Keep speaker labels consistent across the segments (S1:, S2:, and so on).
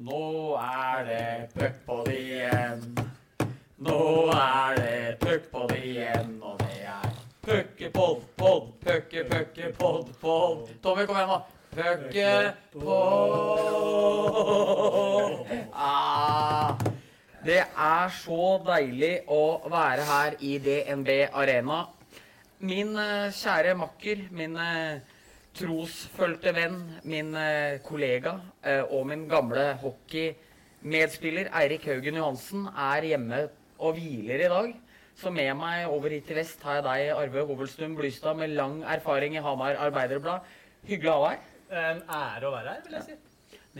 S1: Nå er det puck på det igjen. Nå er det puck på det igjen, og det er puckepod, pod, pucke, pucke, pod, pod. Tommy, kom igjen, da. Puckepod. Ah, det er så deilig å være her i DNB Arena. Min eh, kjære makker, min eh, trosfølte venn, min eh, kollega eh, og min gamle hockeymedspiller Eirik Haugen Johansen er hjemme og hviler i dag. Så med meg over hit til vest har jeg deg, Arve Hovelstum Blystad, med lang erfaring i Hamar Arbeiderblad. Hyggelig å ha deg.
S2: En ære å være her, vil jeg si.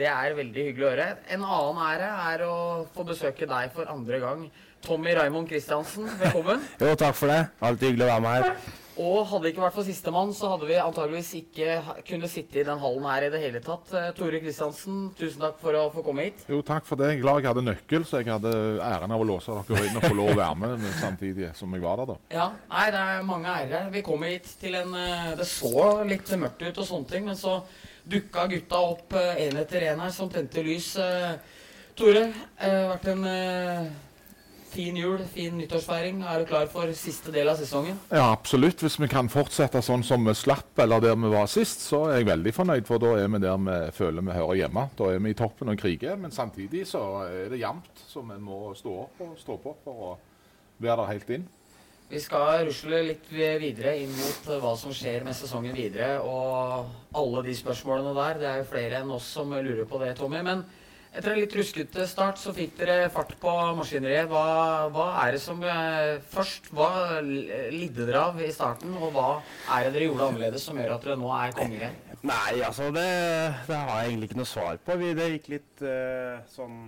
S1: Det er veldig hyggelig å høre. En annen ære er å få besøke deg for andre gang. Tommy Raymond Christiansen, velkommen.
S3: Jo, takk for det. Alltid hyggelig å være med her.
S1: Og hadde det ikke vært for sistemann, så hadde vi antageligvis ikke kunne sitte i den hallen her i det hele tatt. Eh, Tore Kristiansen, tusen takk for å få komme hit.
S4: Jo, takk for det. Jeg er glad jeg hadde nøkkel, så jeg hadde æren av å låse dere inn og få lov å være med samtidig som jeg var der, da.
S1: Ja, nei, det er mange ærer. Vi kom hit til en eh, Det så litt mørkt ut og sånne ting, men så dukka gutta opp én etter én her som tente lys. Eh, Tore, eh, vært en eh, fin jul, fin nyttårsfeiring. Er du klar for siste del av sesongen?
S4: Ja, absolutt. Hvis vi kan fortsette sånn som vi slapp, eller der vi var sist, så er jeg veldig fornøyd, for da er vi der vi føler vi hører hjemme. Da er vi i toppen og kriger, men samtidig så er det jevnt, så vi må stå opp og stå på for å være der helt inn.
S1: Vi skal rusle litt videre inn mot hva som skjer med sesongen videre, og alle de spørsmålene der. Det er jo flere enn oss som lurer på det, Tommy. Men etter en litt ruskete start så fikk dere fart på maskineriet. Hva, hva er det som eh, Først, hva lidde dere av i starten, og hva er det dere gjorde annerledes som gjør at dere nå er konger igjen?
S3: Nei, altså det, det har jeg egentlig ikke noe svar på. Vi, det gikk litt eh, sånn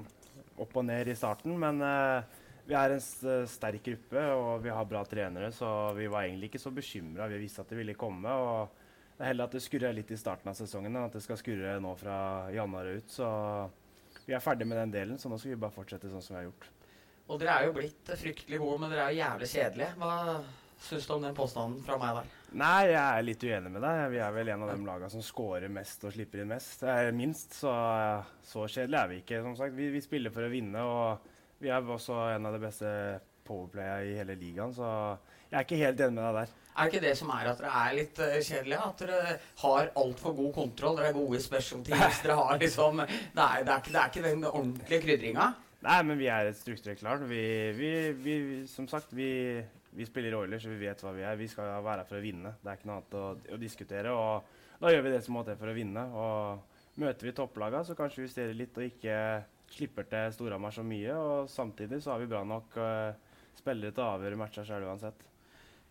S3: opp og ned i starten, men eh, vi er en sterk gruppe og vi har bra trenere, så vi var egentlig ikke så bekymra. Vi visste at det ville komme. og Det er heller at det skurrer litt i starten av sesongen enn at det skal skurre nå fra januar ut. Så vi er ferdig med den delen, så nå skal vi bare fortsette sånn som vi har gjort.
S1: Og dere er jo blitt fryktelig gode, men dere er jo jævlig kjedelige. Hva syns du om den påstanden fra meg der?
S3: Nei, jeg er litt uenig med deg. Vi er vel en av de lagene som scorer mest og slipper inn mest. Eh, minst, så, så kjedelig er vi ikke. som sagt. Vi, vi spiller for å vinne, og vi er også en av de beste powerplaya i hele ligaen, så jeg er ikke helt enig med deg der.
S1: Er ikke det som er at dere er litt uh, kjedelige? At dere har altfor god kontroll? Dere er gode i special teams? Dere har liksom Det er, det er, ikke, det er ikke den ordentlige krydringa?
S3: Nei, men vi er et strukturert lag. Vi, vi, vi, som sagt, vi, vi spiller Oilers, så vi vet hva vi er. Vi skal være her for å vinne. Det er ikke noe annet å, å diskutere. Og da gjør vi det som må til for å vinne. Og møter vi topplagene, så kanskje vi justerer litt og ikke slipper til Storhamar så mye. Og samtidig så har vi bra nok uh, spillere til å avgjøre matcher sjøl uansett.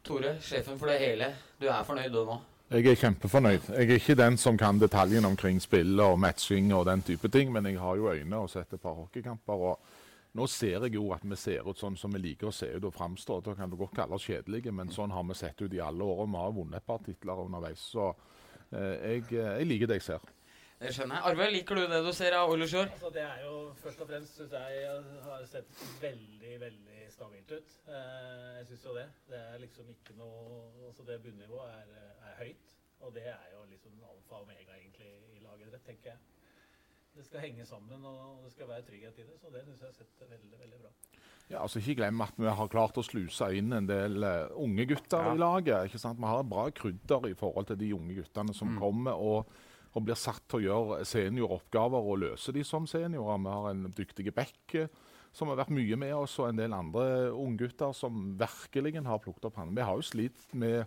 S1: Tore, sjefen for det hele. Du er fornøyd du nå?
S4: Jeg er kjempefornøyd. Jeg er ikke den som kan detaljene omkring spill og matching og den type ting, men jeg har jo øyne og sett et par hockeykamper. og Nå ser jeg jo at vi ser ut sånn som vi liker å se ut og framstå. Da kan du godt kalle oss kjedelige, men sånn har vi sett ut i alle år. og Vi har vunnet et par titler underveis. Så eh, jeg, eh, jeg liker det jeg ser.
S1: Det skjønner jeg. Arve, liker du det du ser av Oilers i år?
S2: Altså, det er jo først og fremst synes jeg har sett veldig, veldig stabilt ut. Eh, jeg syns jo det. Det er liksom ikke noe Altså, det bunnivået er, er høyt. Og det er jo liksom alfa og omega egentlig i laget deres, tenker jeg. Det skal henge sammen, og det skal være trygghet i det. Så det syns jeg har sett veldig, veldig bra.
S4: Ja, altså Ikke glem at vi har klart å sluse inn en del eh, unge gutter
S3: Ja.
S4: i laget. ikke sant? Vi har bra krydder i forhold til de unge guttene som kommer og, og blir satt til å gjøre senioroppgaver og løse de som seniorer. Vi har en dyktig back som har vært mye med oss, og en del andre unggutter som virkelig har plukket opp hånden. Vi har jo slitt med,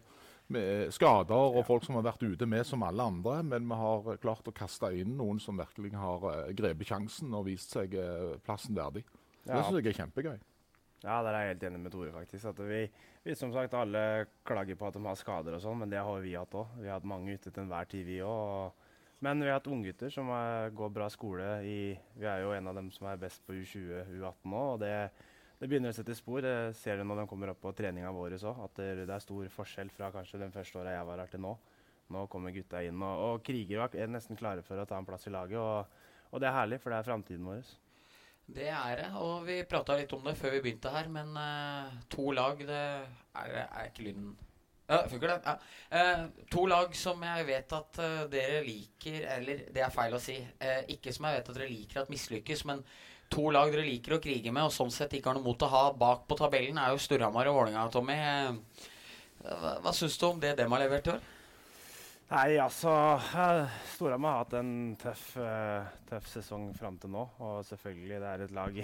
S4: med skader og folk som har vært ute med som alle andre, men vi har klart å kaste inn noen som virkelig har eh, grepet sjansen og vist seg eh, plassen verdig. Det
S3: Ja.
S4: syns jeg er kjempegøy.
S3: Ja, der er jeg helt enig med Tore, faktisk. At vi, vi som sagt alle klager på at de har skader og sånn, men det har vi hatt òg. Vi har hatt mange ute til enhver tid, vi òg. Men vi har hatt unggutter som er, går bra skole i Vi er jo en av dem som er best på U20, U18 nå, og det, det begynner å sette spor. Det ser du når de kommer opp på treninga vår òg, at det, det er stor forskjell fra kanskje den første åra jeg var her til nå. Nå kommer gutta inn og, og kriger og er nesten klare for å ta en plass i laget. Og, og det er herlig, for det er framtiden vår.
S1: Det er det. Og vi prata litt om det før vi begynte her, men uh, to lag, det er, er ikke lyden Ja, funker det. Ja. Eh, to lag som jeg vet at eh, dere liker Eller det er feil å si. Eh, ikke som jeg vet at dere liker at mislykkes, men to lag dere liker å krige med, og sånn sett ikke har noe mot å ha bak på tabellen, er jo Storhamar og Vålerenga, Tommy. Eh, hva hva syns du om det dem har levert i år?
S3: Nei, altså eh, Storhamar har hatt en tøff, eh, tøff sesong fram til nå. Og selvfølgelig, det er et lag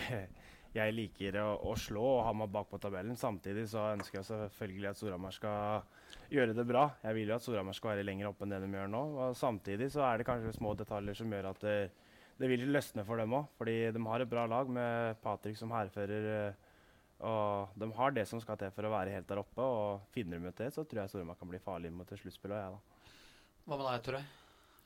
S3: jeg, liker å, å slå og ha meg bak på tabellen. Samtidig så ønsker jeg selvfølgelig at Storhamar skal gjøre det bra. Jeg vil jo at Storhamar skal være lenger oppe enn det de gjør nå. Og samtidig så er det kanskje små detaljer som gjør at det, det vil løsne for dem òg. Fordi de har et bra lag med Patrick som hærfører. eh, Og de har det som skal til for å være helt der oppe. Og finner de ut det, så tror jeg Storhamar kan bli farlig mot et sluttspill.
S1: Hva med deg, Tore?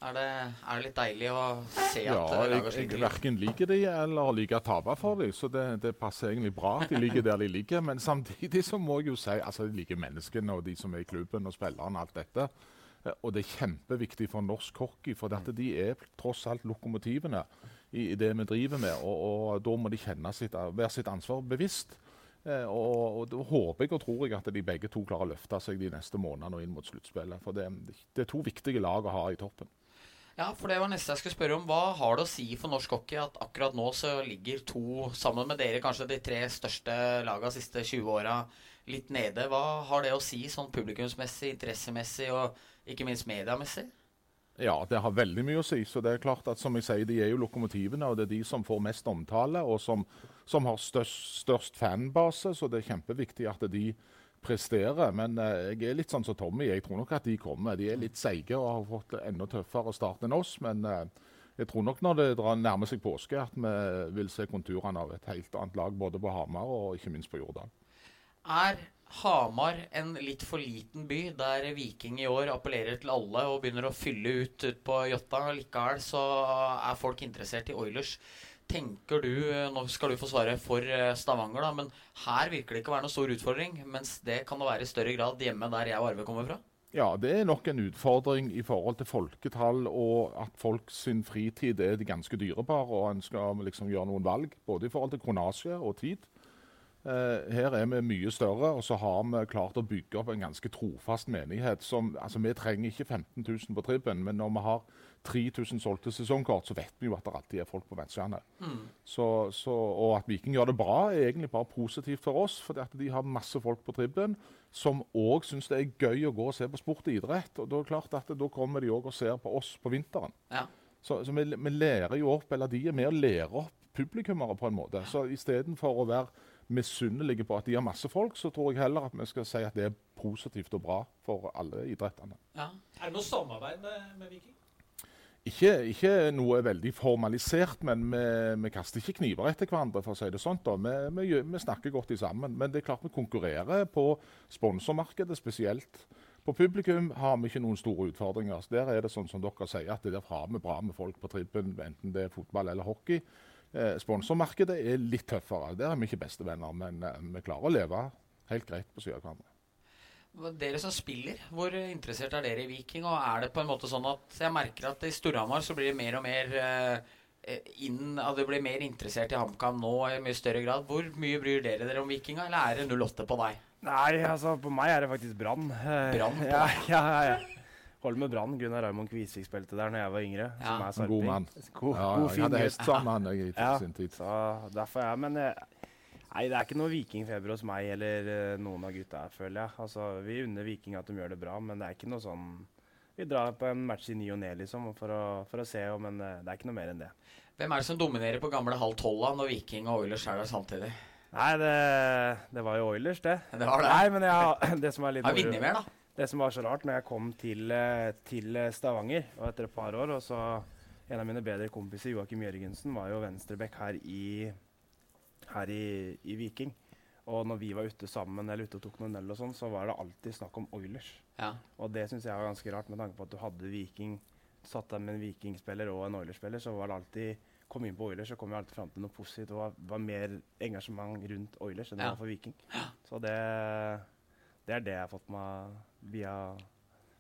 S1: Er det, er det litt deilig å se at
S4: Ja, jeg,
S1: laget
S4: jeg
S1: sliter?
S4: verken liker de eller liker å tape for dem, så det, det passer egentlig bra at de ligger der de ligger. Men samtidig så må jeg jo si altså de liker menneskene og de som er i klubben og spillerne og alt dette. Og det er kjempeviktig for norsk hockey, for dette, de er tross alt lokomotivene i, i det vi driver med. Og, og da må de kjenne sitt, være sitt ansvar bevisst. Eh, og, og da håper jeg og tror jeg at de begge to klarer å løfte seg de neste månedene og inn mot sluttspillet. For det, det er to viktige lag å ha i toppen.
S1: Ja, for det var neste jeg skulle spørre om. Hva har det å si for norsk hockey at akkurat nå så ligger to, sammen med dere, kanskje de tre største lagene de siste 20 åra, litt nede? Hva har det å si sånn publikumsmessig, interessemessig og ikke minst mediemessig?
S4: Ja, det har veldig mye å si. så det er klart at som jeg sier, De er jo lokomotivene, og det er de som får mest omtale, og som, som har størst, størst fanbase. Så det er kjempeviktig at de presterer. Men eh, jeg er litt sånn som Tommy. Jeg tror nok at de kommer. De er litt seige og har fått enda tøffere start enn oss. Men eh, jeg tror nok når det drar nærmer seg påske, at vi vil se konturene av et helt annet lag både på Hamar og ikke minst på Jordal.
S1: Er Hamar en litt for liten by der Viking i år appellerer til alle og begynner å fylle ut, ut på Jåtta? Likevel så er folk interessert i Oilers. Tenker du, Nå skal du få svare for eh, Stavanger, da, men her virker det ikke å være noen stor utfordring. Mens det kan det være i større grad hjemme der jeg og Arve kommer fra.
S4: Ja, det er nok en utfordring i forhold til folketall og at folk sin fritid er ganske dyrebar, og en skal liksom gjøre noen valg, både i forhold til kronasje og tid. Eh, her er vi mye større, og så har vi klart å bygge opp en ganske trofast menighet. Som, altså Vi trenger ikke 15 000 på trippen, men når vi har 3000 solgte sesongkort, så vet vi jo at det alltid er folk på Vestlandet. Så, så, og at Viking gjør det bra, er egentlig bare positivt for oss, at de har masse folk på tribben som òg syns det er gøy å gå og se på sport og idrett. Og da er det klart at da kommer de òg og ser på oss på vinteren.
S1: Ja.
S4: Så, så vi, vi lærer jo opp, eller de er med og lærer opp publikummere på en måte. Så istedenfor å være misunnelige på at de har masse folk, så tror jeg heller at vi skal si at det er positivt og bra for alle idrettene.
S1: Ja.
S2: Er det noe samarbeid med, med Viking?
S4: Ikke, ikke noe veldig formalisert, men vi, vi kaster ikke kniver etter hverandre. for å si det sånt. Vi, vi, vi snakker godt sammen. Men det er klart vi konkurrerer på sponsormarkedet spesielt. På publikum har vi ikke noen store utfordringer. Så der er det sånn som dere sier, at der har vi bra med folk på tribben, enten det er fotball eller hockey. Eh, sponsormarkedet er litt tøffere. Der er vi ikke bestevenner, men eh, vi klarer å leve helt greit på siden av hverandre.
S1: Dere som spiller, hvor interessert er dere i Viking? Og er det på en måte sånn at jeg merker at i Storhamar så blir det mer og mer eh, inn, at det blir mer interessert i HamKam nå i mye større grad. Hvor mye bryr dere dere om Vikinga, eller er det 08 på deg?
S3: Nei, altså på meg er det faktisk Brann. Eh,
S1: Brann på
S3: ja,
S1: deg?
S3: ja, ja, ja. Holder med Brann. Gunnar Raymond Kvisvik spilte der når jeg var yngre.
S1: Ja.
S3: Som er sarping.
S4: god mann.
S3: God,
S4: Ja,
S3: god
S4: jeg
S3: fin
S4: hadde
S3: gutt.
S4: hest sammen med han jeg, i sin tid.
S3: Så derfor er jeg, Men eh, nei, det er ikke noe vikingfeber hos meg eller eh, noen av gutta føler jeg. Altså, Vi unner Viking at de gjør det bra, men det er ikke noe sånn Vi drar på en match i ny og ne, liksom, for å, for å se, men eh, det er ikke noe mer enn det.
S1: Hvem er det som dominerer på gamle halv tolv når Viking og Oilers er der samtidig?
S3: Nei, det, det var jo Oilers, det.
S1: Det var det.
S3: Nei, men jeg, det som er litt
S1: Har vunnet mer, da.
S3: Det som var så rart, når jeg kom til, eh, til Stavanger og etter et par år, og så en av mine bedre kompiser, Joakim Jørgensen, var jo venstreback her i, her i, i Viking. Og når vi var ute sammen eller ute og tok noen øl og sånn, så var det alltid snakk om Oilers.
S1: Ja.
S3: Og det syns jeg var ganske rart, med tanke på at du hadde Viking satt der med en Viking-spiller og en Oilers-spiller, så var det alltid Kom inn på Oilers, så kom vi alltid fram til noe positivt. Det var, var mer engasjement rundt Oilers enn det
S1: Ja.
S3: var for Viking. Så det, det er det jeg har fått meg via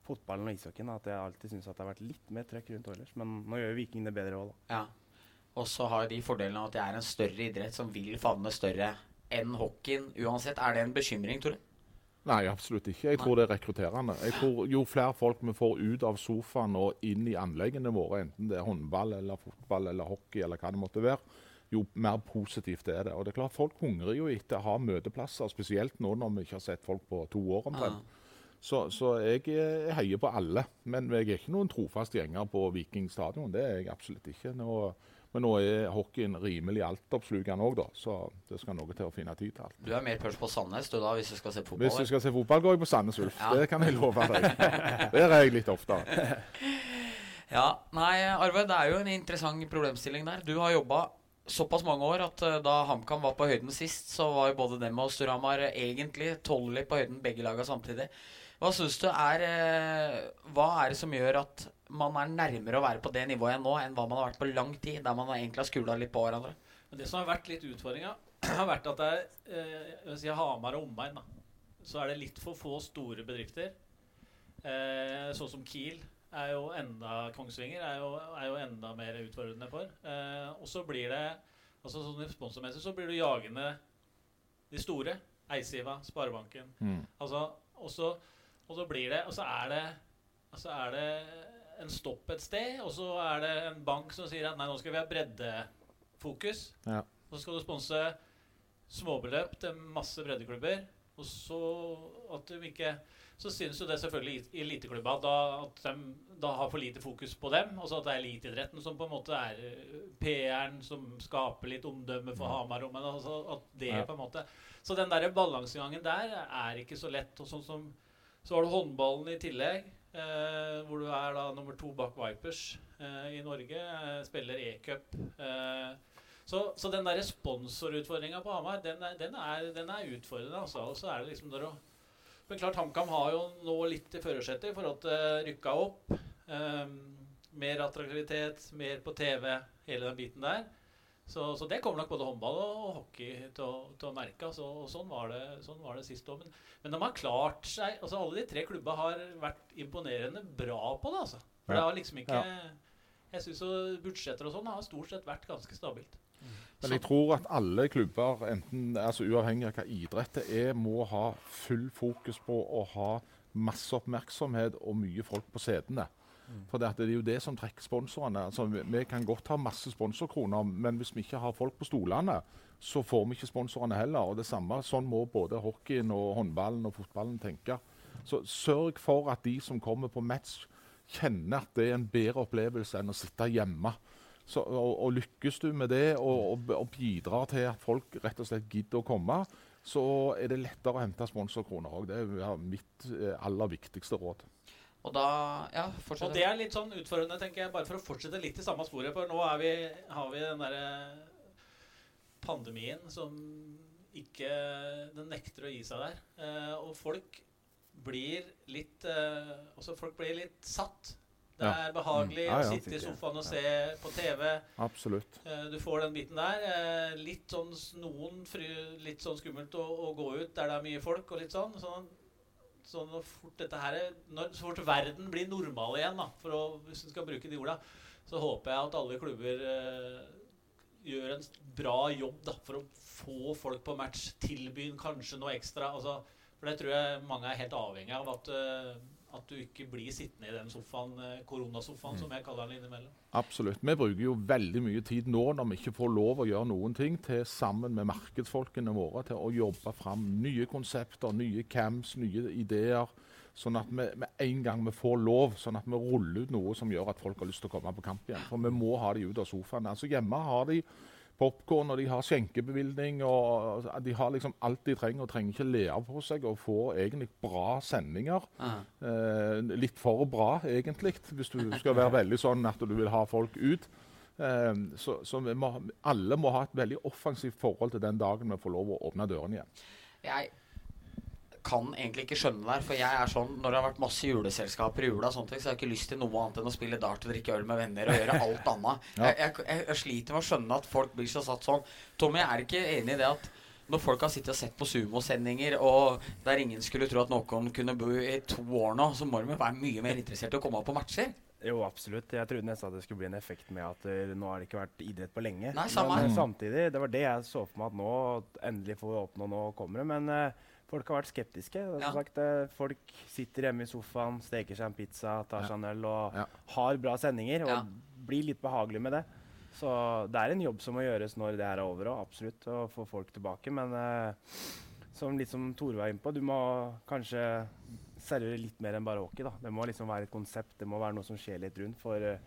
S3: fotballen og ishockeyen. At jeg alltid syns det har vært litt mer trøkk rundt Oilers. Men nå gjør jo Viking det bedre òg, da.
S1: Ja. Og så har de fordelen av at det er en større idrett som vil favne større enn hockeyen uansett. Er det en bekymring, Tore?
S4: Nei, absolutt ikke. Jeg tror det er rekrutterende. Jeg tror Jo flere folk vi får ut av sofaen og inn i anleggene våre, enten det er håndball eller fotball eller hockey, eller hva det måtte være, jo mer positivt er det. Og det er klart Folk hungrer jo etter å ha møteplasser, spesielt nå når vi ikke har sett folk på to år omtrent. Så, så jeg, eh, jeg heier på alle. Men jeg er ikke noen trofast gjenger på Viking stadion. Det er jeg absolutt ikke. Nå, men nå er hockeyen rimelig altoppslukende òg, da. Så det skal noe til å finne tid til alt.
S1: Du er mer pørs på Sandnes du da, hvis du skal se fotball?
S4: Hvis du skal se fotball, går jeg på Sandnes Ulf.
S1: Ja.
S4: Det kan jeg love deg. Der er jeg litt oftere.
S1: Ja, nei, Arve, det er jo en interessant problemstilling der. Du har jobba såpass mange år at eh, da HamKam var på høyden sist, så var jo både dem og Storhamar eh, egentlig tolvlig på høyden, begge laga samtidig. Hva syns du er eh, Hva er det som gjør at man er nærmere å være på det nivået nå enn hva man har vært på lang tid, der man egentlig har skula litt på hverandre?
S2: Men det som har vært litt utfordringa, har vært at det er eh, jeg vil si Hamar og omegn. Så er det litt for få store bedrifter. Eh, sånn som Kiel er jo enda Kongsvinger er jo, er jo enda mer utfordrende for. Eh, og så blir det altså sånn Sponsormessig så blir du jagende de store. Eisiva, Sparebanken.
S4: Mm.
S2: Altså, og så blir det Og så er det Altså er det en stopp et sted, og så er det en bank som sier at nei, nå skal vi ha breddefokus.
S4: Ja.
S2: Og så skal du sponse småbeløp til masse breddeklubber. Og så at de ikke Så synes jo det selvfølgelig i eliteklubba da, at de da har for lite fokus på dem. Og så at det er eliteidretten som på en måte er eh, PR-en som skaper litt omdømme for Hamar. Men altså at det
S4: Ja.
S2: på en måte Så den der balansegangen der er ikke så lett. Og sånn som Så har du håndballen i tillegg. Eh, hvor du er da nummer to bak Vipers eh, i Norge. Eh, spiller e-cup. Så, så den der sponsorutfordringa på Hamar, den er, den er, den er utfordrende. Altså. Og så er det liksom der å Men klart, HamKam har jo nå litt i førersetet i forhold til rykka opp. mer attraktivitet, mer på TV, hele den biten der. Så, så det kommer nok både håndball og, hockey til å, til å merke. Altså, og sånn var det, sånn var det sist òg. Men, men de har klart seg altså Alle de tre klubba har vært imponerende bra på det. altså. For
S4: Ja.
S2: det har liksom ikke Jeg syns budsjetter og sånn har stort sett vært ganske stabilt.
S4: Men jeg tror at alle klubber, enten, altså uavhengig av hva idrett det er, må ha full fokus på å ha masse oppmerksomhet og mye folk på setene. For det, er jo det som trekker sponsorene. Altså, vi, kan godt ha masse sponsorkroner, men hvis vi ikke har folk på stolene, så får vi ikke sponsorene heller. Og det samme, Sånn må både hockeyen, og håndballen og fotballen tenke. Så sørg for at de som kommer på match, kjenner at det er en bedre opplevelse enn å sitte hjemme. Så, og, og lykkes du med det, og, og, og bidrar til at folk rett og slett gidder å komme, så er det lettere å hente sponsorkroner òg. Det er mitt eh, aller viktigste råd.
S1: Og da Ja, fortsett.
S2: Og det er litt sånn utfordrende, tenker jeg, bare for å fortsette litt i samme sporet. For nå er vi, har vi den derre pandemien som ikke Den nekter å gi seg der. Eh, og folk blir litt eh, Også folk blir litt satt. Det
S4: Ja.
S2: er behagelig
S4: Mm. Ja,
S2: å sitte i sofaen og se på TV.
S4: Absolutt.
S2: Eh, Du får den biten der. Eh, Litt sånn noen fry, litt sånn skummelt å, å gå ut der det er mye folk og litt sånn. Sånn, så fort dette her er- når, Så fort verden blir normal igjen, da, for å, hvis vi skal bruke de orda, så håper jeg at alle klubber eh, gjør en bra jobb da, for å få folk på match. Tilby kanskje noe ekstra. Altså, for det tror jeg mange er helt avhengig av. At, eh, at du ikke blir sittende i den sofaen, koronasofaen, koronasofaen, som jeg kaller den innimellom.
S4: Absolutt. Vi bruker jo veldig mye tid nå når vi ikke får lov å gjøre noen ting, til sammen med markedsfolkene våre til å jobbe fram nye konsepter, nye camps, nye ideer. Sånn at vi med en gang vi får lov, sånn at vi ruller ut noe som gjør at folk har lyst til å komme på kamp igjen. For vi må ha de ut av sofaen. Altså Hjemme har de popkorn og de har skjenkebevilgning. og De har liksom alt de trenger og trenger ikke leve på seg og får egentlig bra sendinger. Eh, litt for bra, egentlig, hvis du skal være veldig sånn at du vil ha folk ut. Eh, så så vi må, alle må ha et veldig offensivt forhold til den dagen vi får lov å åpne dørene igjen.
S1: Jeg kan egentlig ikke skjønne det der, for jeg er sånn Når det har vært masse juleselskaper i jula, og sånne ting, så har jeg ikke lyst til noe annet enn å spille dart og drikke øl med venner og gjøre alt annet.
S4: Ja.
S1: jeg, jeg, jeg, jeg sliter med å skjønne at folk blir så satt sånn. Tommy, jeg er ikke enig i det at når folk har sittet og sett på sumosendinger, og der ingen skulle tro at noen kunne bo i to år nå, så må de være mye mer interessert i å komme opp på matcher.
S3: Jo, absolutt. Jeg trodde nesten at det skulle bli en effekt med at uh, nå har det ikke vært idrett på lenge.
S1: Nei, samme
S3: men eh, samtidig, det var det jeg så for meg at nå endelig får vi åpne, nå kommer det. Men eh, folk har vært skeptiske. Som
S1: Ja.
S3: sagt, eh, folk sitter hjemme i sofaen, steker seg en pizza, tar
S4: Ja.
S3: seg en øl og
S4: Ja.
S3: har bra sendinger. Og
S1: Ja.
S3: blir litt behagelig med det. Så det er en jobb som må gjøres når det her er over òg, absolutt, å få folk tilbake. Men uh, som litt som Tore var inne på, du må kanskje servere litt mer enn bare hockey. da. Det må liksom være et konsept, det må være noe som skjer litt rundt. For eh,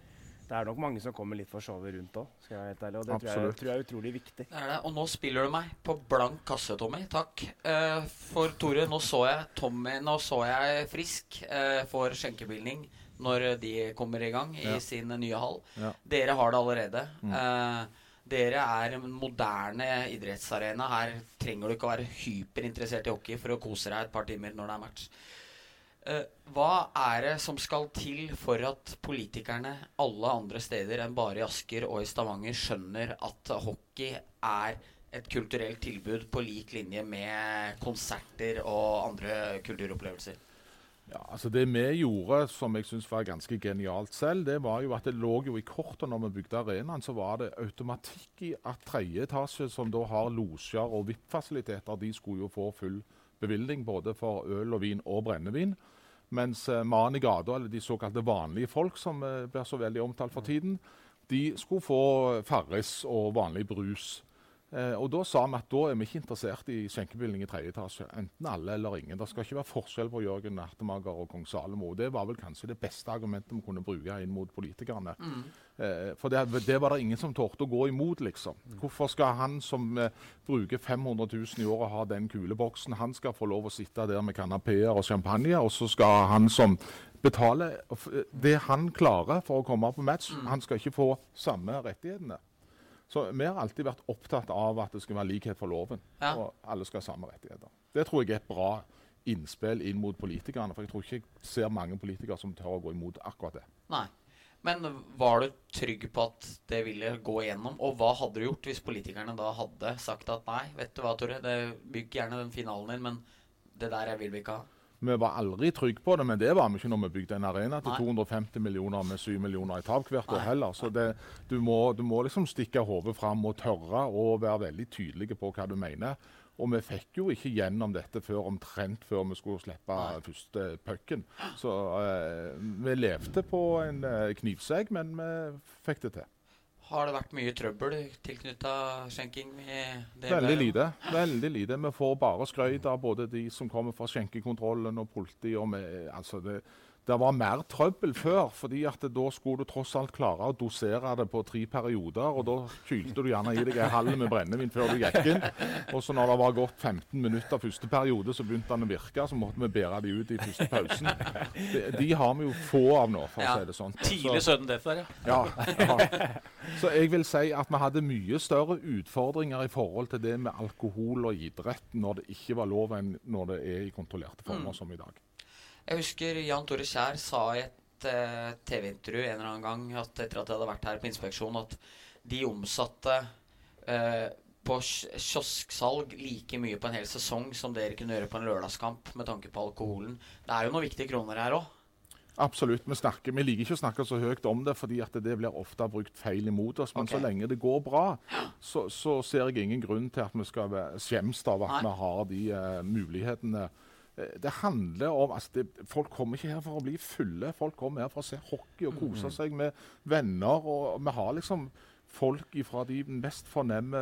S3: det er nok mange som kommer litt for showet rundt òg, skal jeg være helt ærlig. Og det tror jeg, tror jeg er utrolig viktig.
S1: Det er det. Og nå spiller du meg på blank kasse, Tommy. Takk. Uh, for Tore, nå så jeg Tommy Nå så jeg Frisk uh, for skjenkebevilgning når de kommer i gang i
S4: Ja.
S1: sin nye hall.
S4: Ja.
S1: Dere har det allerede.
S4: Mm.
S1: Uh, dere er en moderne idrettsarena. Her trenger du ikke å være hyperinteressert i hockey for å kose deg et par timer når det er match. Eh, hva er det som skal til for at politikerne alle andre steder enn bare i Asker og i Stavanger skjønner at hockey er et kulturelt tilbud på lik linje med konserter og andre kulturopplevelser?
S4: Ja, altså Det vi gjorde som jeg synes var ganske genialt selv, det var jo at det lå jo i kortet når vi bygde arenaen, så var det automatikk i at tredje etasje, som da har losjer og VIP-fasiliteter, de skulle jo få full bevilgning både for øl og vin og brennevin. Mens eh, mannen i gata, eller de såkalte vanlige folk, som eh, blir så veldig omtalt for tiden, de skulle få Farris og vanlig brus. Eh, og Da sa vi at da er vi ikke interessert i skjenkebevilgning i tredje etasje. Enten alle eller ingen. Det skal ikke være forskjell på Jørgen Ertemager og kong Salomo. Det var vel kanskje det beste argumentet vi kunne bruke inn mot politikerne. Eh, for det, det var det ingen som torde å gå imot, liksom. Hvorfor skal han som eh, bruker 500 000 i året ha den kuleboksen, han skal få lov å sitte der med kanapeer og champagne, og så skal han som betaler det han klarer for å komme på match, han skal ikke få samme rettighetene. Så vi har alltid vært opptatt av at det skal være likhet for loven.
S1: Ja.
S4: Og alle skal ha samme rettigheter. Det tror jeg er et bra innspill inn mot politikerne. For jeg tror ikke jeg ser mange politikere som tør å gå imot akkurat det.
S1: Nei. Men var du trygg på at det ville gå igjennom? Og hva hadde du gjort hvis politikerne da hadde sagt at nei, vet du hva, Tore, bygg gjerne den finalen din, men det der vil vi ikke ha?
S4: Vi var aldri trygge på det, men det var vi ikke når vi bygde en arena til
S1: Nei.
S4: 250 millioner med 7 millioner i tap hvert år heller. Så det, du, må, du må liksom stikke hodet fram og tørre å være veldig tydelige på hva du mener. Og vi fikk jo ikke gjennom dette før omtrent før vi skulle slippe
S1: Nei.
S4: første pucken. Så eh, vi levde på en eh, knivsegg, men vi fikk det til.
S1: Har det vært mye trøbbel tilknytta skjenking?
S4: Veldig lite. veldig lite. Vi får bare skrøyt av både de som kommer fra skjenkekontrollen og politiet. Og vi, altså det, det var mer trøbbel før, fordi at da skulle du tross alt klare å dosere det på tre perioder. og Da kylte du gjerne i deg en halv med brennevin før du gikk inn. Og så når det var gått 15 minutter første periode, så begynte den å virke. Så måtte vi bære de ut i første pausen. De, de har vi jo få av nå, for å si det sånn.
S2: Tidlig
S4: sønn
S2: sudden death der, ja.
S4: ja, ja. Så jeg vil si at vi hadde mye større utfordringer i forhold til det med alkohol og idrett når det ikke var lov, enn når det er i kontrollerte former
S1: Mm.
S4: som i dag.
S1: Jeg husker Jan Tore Kjær sa i et uh, TV-intervju en eller annen gang at etter at jeg hadde vært her på inspeksjon, at de omsatte uh, på kiosksalg like mye på en hel sesong som dere kunne gjøre på en lørdagskamp med tanke på alkoholen. Det er jo noen viktige kroner her òg.
S4: Absolutt. Vi, snakker, vi liker ikke å snakke så høyt om det, fordi at det blir ofte brukt feil imot oss. Men
S1: okay.
S4: så lenge det går bra, så, så ser jeg ingen grunn til at vi skal skjemmes av at
S1: Nei.
S4: vi har de uh, mulighetene. Eh, Det handler om altså det, Folk kommer ikke her for å bli fulle. Folk kommer her for å se hockey og kose seg med venner. og Vi har liksom folk fra de mest fornemme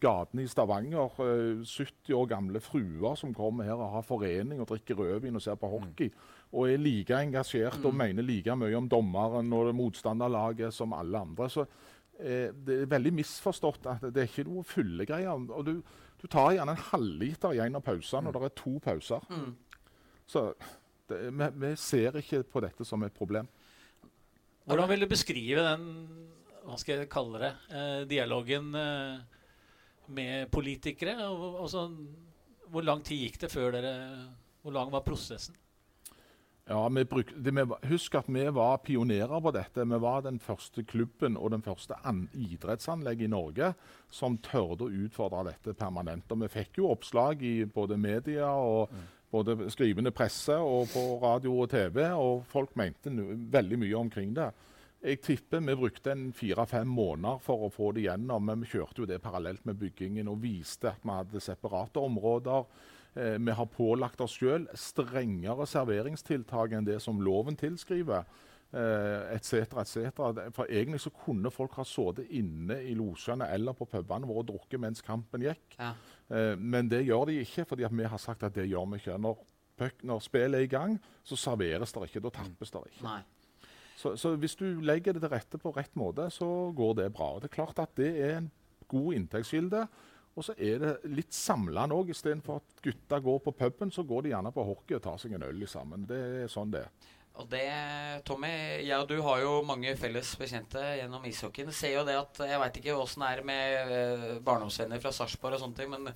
S4: gatene i Stavanger. eh, 70 år gamle fruer som kommer her og har forening og drikker rødvin og ser på hockey. Og er like engasjert og mener like mye om dommeren og motstanderlaget som alle andre. Så eh, det er veldig misforstått at det er ikke noe fyllegreier. Og du, du tar gjerne en halvliter i en av pausene, og det er to pauser.
S1: Mm.
S4: Så det, vi, vi ser ikke på dette som et problem.
S2: Hvordan vil du beskrive den hva skal jeg kalle det, eh, dialogen eh, med politikere? Og, og så, hvor lang tid gikk det før dere Hvor lang var prosessen?
S4: Ja, vi bruk, det, vi, Husk at vi var pionerer på dette. Vi var den første klubben og den første idrettsanlegget i Norge som tørde å utfordre dette permanent. Og vi fikk jo oppslag i både media og både skrivende presse og på radio og TV, og folk mente veldig mye omkring det. Jeg tipper vi brukte en fire-fem måneder for å få det gjennom, men vi kjørte jo det parallelt med byggingen og viste at vi hadde separate områder. Eh, vi har pålagt oss sjøl strengere serveringstiltak enn det som loven tilskriver. Eh, et cetera, et cetera. For Egentlig så kunne folk ha sittet inne i losjene eller på pubene våre og drukket mens kampen gikk.
S1: Ja.
S4: Eh, men det gjør de ikke, fordi vi har sagt at det gjør vi ikke. Når, puck- når spillet er i gang, så serveres det ikke. Da tappes det ikke.
S1: Nei.
S4: Så, så hvis du legger det til rette på rett måte, så går det bra. Og det er klart at det er en god inntektskilde. Og så er det litt samlende òg. Istedenfor at gutta går på puben, så går de gjerne på hockey og tar seg en øl sammen. Det er sånn det er.
S1: Og det, Tommy, jeg og du har jo mange felles bekjente gjennom ishockeyen. Ser jo det at, Jeg veit ikke åssen det er med eh, barndomsvenner fra Sarpsborg og sånne ting, men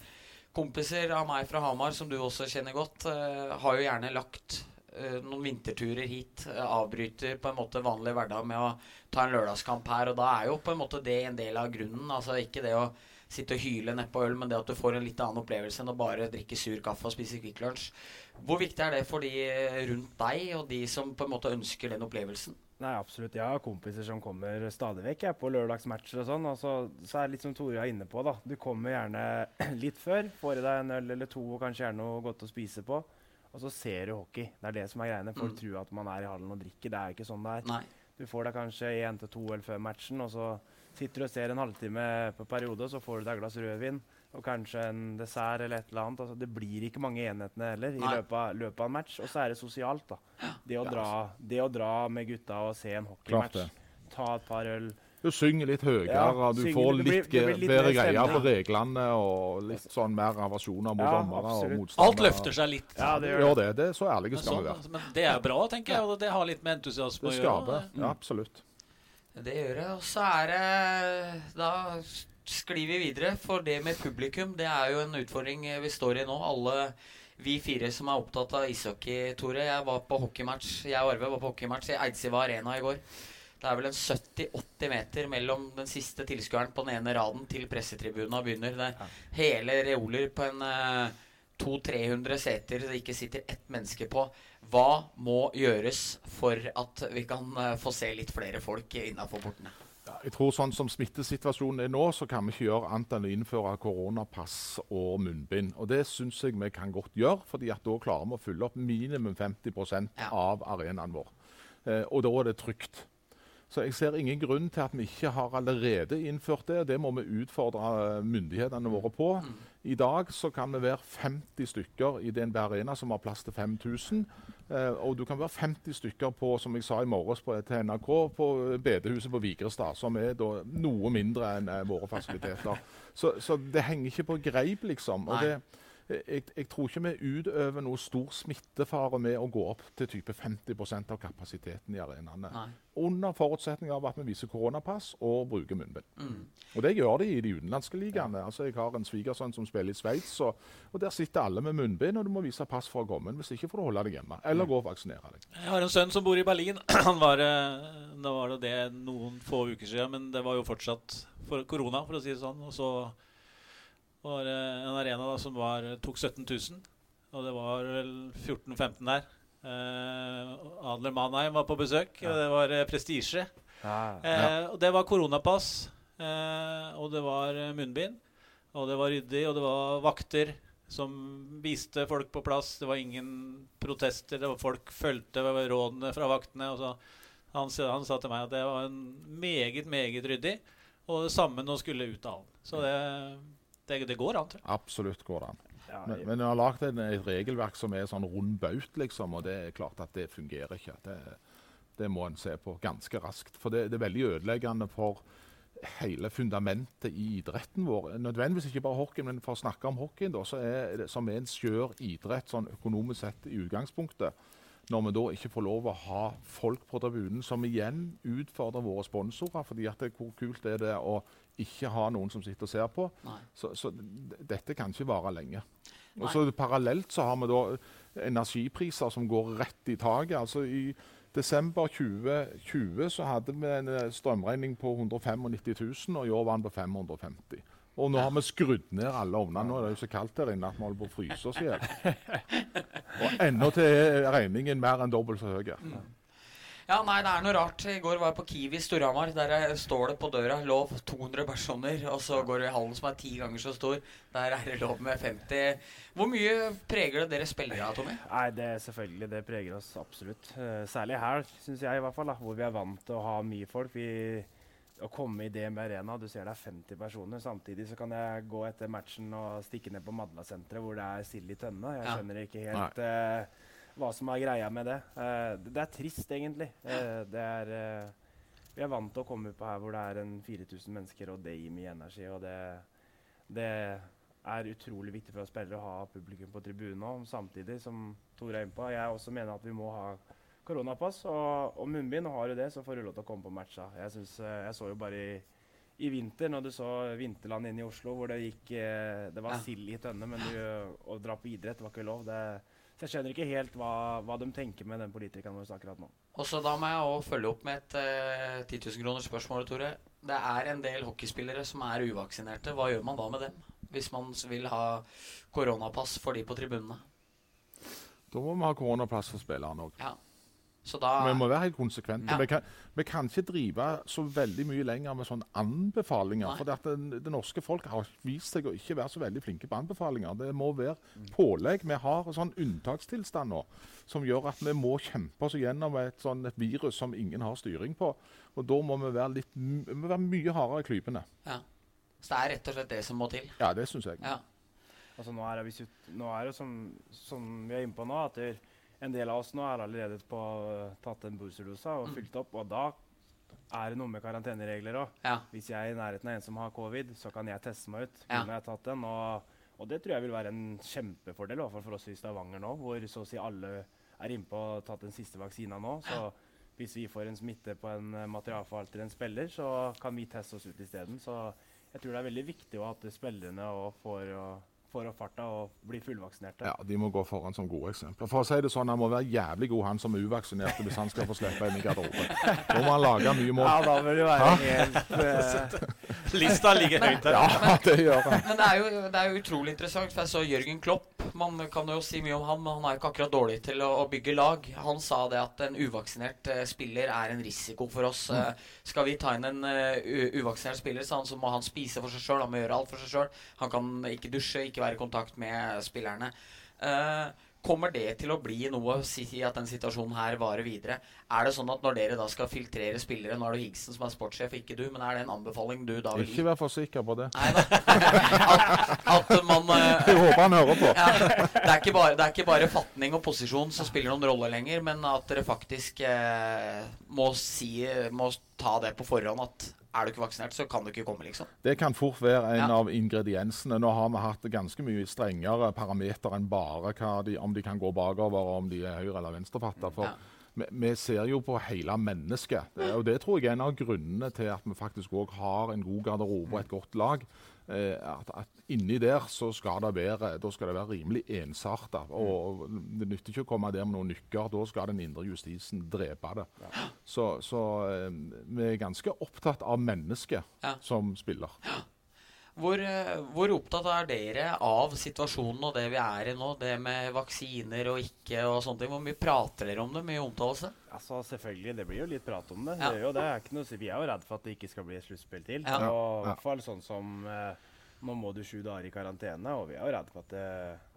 S1: kompiser av meg fra Hamar, som du også kjenner godt, eh, har jo gjerne lagt eh, noen vinterturer hit. avbryter på en måte vanlig hverdag med å ta en lørdagskamp her. Og da er jo på en måte det en del av grunnen. Altså ikke det å sitte og hyle nedpå øl, men det at du får en litt annen opplevelse enn å bare drikke sur kaffe og spise Kvikk Lunsj. Hvor viktig er det for de rundt deg, og de som på en måte ønsker den opplevelsen?
S3: Nei, absolutt. Jeg har kompiser som kommer stadig vekk jeg, på lørdagsmatcher og sånn. Og så, så er det litt som Tore er inne på, da. Du kommer gjerne litt før, får i deg en øl eller to og kanskje gjerne noe godt å spise på. Og så ser du hockey. Det er det som er greiene. Folk
S1: Mm.
S3: tror at man er i hallen og drikker. Det er ikke sånn det er.
S1: Nei.
S3: Du får deg kanskje én til to øl før matchen, og så sitter og ser en halvtime på periode, og så får du deg et glass rødvin og kanskje en dessert eller et eller annet. Altså, det blir ikke mange enhetene heller i løpet av, løpet av en match. Og så er det sosialt, da. Det å, dra, det å dra med gutta og se en hockeymatch, ta et par øl
S4: Du synger litt høyere,
S3: Ja,
S4: du
S3: synger-
S4: får litt,
S3: blir litt
S4: bedre greier på reglene og litt sånn mer aversjoner mot
S3: Ja,
S4: dommere og motstandere.
S2: Alt løfter seg litt.
S3: Ja, det gjør det.
S4: det. det. er Så ærlige skal vi
S2: sånn,
S4: være.
S2: altså, men det er bra, tenker jeg. Og det har litt med entusiasme å gjøre. Det skaper.
S4: Ja, absolutt.
S1: Det gjør det. Og så er det Da sklir vi videre. For det med publikum, det er jo en utfordring vi står i nå. Alle vi fire som er opptatt av ishockey, Tore. Jeg var på hockeymatch Jeg og Arve var på hockeymatch i Eidsiva Arena i går. Det er vel en 70-80 meter mellom den siste tilskueren på den ene raden til pressetribuna begynner. Det er hele reoler på en eh, 200-300 seter det ikke sitter ett menneske på. Hva må gjøres for at vi kan eh, få se litt flere folk innafor portene?
S4: Ja, jeg tror sånn som smittesituasjonen er nå, så kan vi ikke gjøre annet enn å innføre koronapass og munnbind. Og det syns jeg vi kan godt gjøre, fordi at da klarer vi å fylle opp minimum 50
S1: Ja.
S4: av arenaen vår. Eh, og da er det trygt. Så jeg ser ingen grunn til at vi ikke har allerede innført det. Det må vi utfordre myndighetene våre på. I dag så kan vi være 50 stykker i DNB Arena som har plass til 5000. Eh, og du kan være 50 stykker på som jeg sa i morges på, til NRK, på bedehuset på Vigrestad, som er da noe mindre enn eh, våre fasiliteter. Så, så det henger ikke på greip, liksom. Og det, jeg, jeg tror ikke vi utøver noe stor smittefare med å gå opp til type 50% av kapasiteten i arenaene.
S1: Nei.
S4: Under forutsetning av at vi viser koronapass og bruker munnbind.
S1: Mm.
S4: Og det gjør de i de utenlandske ligaene. Altså, jeg har en svigersønn som spiller i Sveits, og, og der sitter alle med munnbind, og du må vise pass for å komme inn. Hvis ikke får du holde deg hjemme, eller gå og vaksinere deg.
S2: Jeg har en sønn som bor i Berlin. Han var, eh, Da var det det noen få uker siden, men det var jo fortsatt for korona, for å si det sånn. Og så var det en arena da som var, tok 17 000, og det var vel 14-15 der. Eh, Adler Mannheim var på besøk, og det var eh, prestisje.
S3: Ja,
S2: Eh, og det var koronapass, eh, og det var eh, munnbind, og det var ryddig, og det var vakter som viste folk på plass. Det var ingen protester, det var folk fulgte rådene fra vaktene. Og så han, han sa til meg at det var en meget, meget ryddig, og det samme nå skulle ut av hallen. Så det, det, det går an, tror jeg.
S4: Absolutt går det an.
S3: ja,
S4: Men, men vi har lagd et, et regelverk som er sånn rund baut, liksom, og det er klart at det fungerer ikke. Det, det må en se på ganske raskt. For det, det er veldig ødeleggende for hele fundamentet i idretten vår. Nødvendigvis ikke bare hockeyen, men for å snakke om hockeyen, da, så er det som er en skjør idrett sånn økonomisk sett i utgangspunktet. Når vi da ikke får lov å ha folk på tribunen, som igjen utfordrer våre sponsorer. fordi at det, Hvor kult er det å ikke ha noen som sitter og ser på? Så, så dette kan ikke vare lenge. Og så Parallelt så har vi da energipriser som går rett i taket. Altså I desember 2020 så hadde vi en eh, strømregning på 195 000, og i år var den på 550 Og nå har vi skrudd ned alle ovnene. Nå er det jo så kaldt her inne at vi holder på å fryse oss i hjel. Og ennå til er regningen mer enn dobbelt så høy.
S1: Ja, nei, det er noe rart. I går var jeg på Kiwi Storhamar. Der er- står det på døra 'lov 200 personer', og så går det i hallen som er ti ganger så stor. Der er det lov med 50. Hvor mye preger det dere spillere av, Tommy?
S3: Nei, det er selvfølgelig, det preger oss absolutt. Eh, særlig her, syns jeg i hvert fall, da, hvor vi er vant til å ha mye folk. Vi, å komme i DNB Arena, du ser det er 50 personer. Samtidig så kan jeg gå etter matchen og stikke ned på Madla-senteret hvor det er sild i tønne. Jeg skjønner ikke helt eh, hva som er greia med det. Eh, det er trist, egentlig. Eh, det er eh, Vi er vant til å komme på her hvor det er en 4000 mennesker, og det gir mye energi. og det, det er utrolig viktig for oss spillere å ha publikum på tribunen nå, samtidig som Tore er inne på. Jeg også mener at vi må ha koronapass og, og munnbind. Og har du det, så får du lov til å komme på matcha. Jeg, synes, jeg så jo bare i, i vinter, når du så Vinterland inne i Oslo, hvor det gikk Det var sild i tønne, men du, å dra på idrett var ikke lov. Det, så jeg skjønner ikke helt hva, hva de tenker med den politikeren vår akkurat nå.
S1: Og så da må jeg også følge opp med et eh, 10 000 kroners spørsmål, Tore. Det er en del hockeyspillere som er uvaksinerte. Hva gjør man da med dem? Hvis man vil ha koronapass for de på tribunene.
S4: Da må vi ha koronapass for spillerne òg.
S1: Ja. Så da
S4: Vi må være helt konsekvente.
S1: Ja.
S4: Vi, kan, vi kan ikke drive så veldig mye lenger med sånne anbefalinger.
S1: Nei.
S4: For det, det norske folk har vist seg å ikke være så veldig flinke på anbefalinger. Det må være pålegg. Vi har en sånn unntakstilstand nå som gjør at vi må kjempe oss gjennom et, sånn, et virus som ingen har styring på. Og da må vi være, litt, vi må være mye hardere i klypene.
S1: ja. Så det er rett og slett det som må til.
S4: Ja, det syns jeg.
S1: Ja.
S3: Altså nå er det, hvis du, nå er det som, som vi er inne på nå, at det, en del av oss nå er allerede på, tatt en boosterdose og
S1: Mm.
S3: fylt opp. Og da er det noe med karanteneregler òg.
S1: Ja.
S3: Hvis jeg er i nærheten av en som har covid, så kan jeg teste meg ut.
S1: Ja.
S3: når jeg tatt den. Og, og det tror jeg vil være en kjempefordel, i hvert fall for oss i Stavanger nå, hvor så å si alle er innpå og tatt den siste vaksina nå. Så hvis vi får en smitte på en eh, materialforvalter, en spiller, så kan vi teste oss ut isteden. Så jeg tror det er veldig viktig at spillerne òg får, og, får opp farta og blir fullvaksinerte.
S4: Ja, De må gå foran som gode eksempler. For å si det sånn, Han må være jævlig god, han som er uvaksinert, hvis han skal få slippe inn i garderoben. Da må han lage mye mål.
S3: Ja, da vil det være helt Uh...
S2: Lista ligger høyt her.
S4: Ja, det gjør han.
S1: Men det er, jo, det er jo utrolig interessant, for jeg så Jørgen Klopp. Man kan jo si mye om han, men han er ikke akkurat dårlig til å, å bygge lag. Han sa det at en uvaksinert uh, spiller er en risiko for oss.
S4: Mm.
S1: Uh, skal vi ta inn en eh, uvaksinert spiller, han, så må han spise for seg sjøl, han må gjøre alt for seg sjøl. Han kan ikke dusje, ikke være i kontakt med spillerne. Eh, Kommer det til å bli noe, si at den situasjonen her varer videre? Er det sånn at når dere da skal filtrere spillere, nå er det Higsen som er sportssjef, ikke du, men er det en anbefaling du da vil gi?
S4: Ikke vær for sikker på det.
S1: Nei. At, at man eh,
S4: Jeg håper han hører på.
S1: ja, det, er ikke bare, det er ikke bare fatning og posisjon som spiller noen rolle lenger, men at dere faktisk eh, må si Må ta det på forhånd at er du ikke vaksinert, så kan du ikke komme, liksom.
S4: Det kan fort være en
S1: Ja.
S4: av ingrediensene. Nå har vi hatt ganske mye strengere parameter enn bare de, om de kan gå bakover, om de er høyre- eller venstrefatta. For
S1: Ja.
S4: vi, vi ser jo på hele mennesket. Det- Og det tror jeg er en av grunnene til at vi faktisk òg har en god garderobe og et godt lag. Eh, at, at inni der så skal det være, da skal det være rimelig ensarta. Og det nytter ikke å komme der med noen nykker. Da skal den indre justisen drepe det. Så, så eh, vi er ganske opptatt av mennesket
S1: Ja.
S4: som spiller.
S1: Hvor, eh, hvor opptatt er dere av situasjonen og det vi er i nå? Det med vaksiner og ikke og sånne ting. Hvor mye prater dere om det? Mye omtalelse?
S3: Altså, selvfølgelig, Det blir jo litt prat om det.
S1: Ja.
S3: Det er jo det. er ikke noe, vi er jo redd for at det ikke skal bli et sluttspill til.
S1: Ja.
S3: Og i hvert fall sånn som eh, Nå må du sju dager i karantene, og vi er jo redd for at det,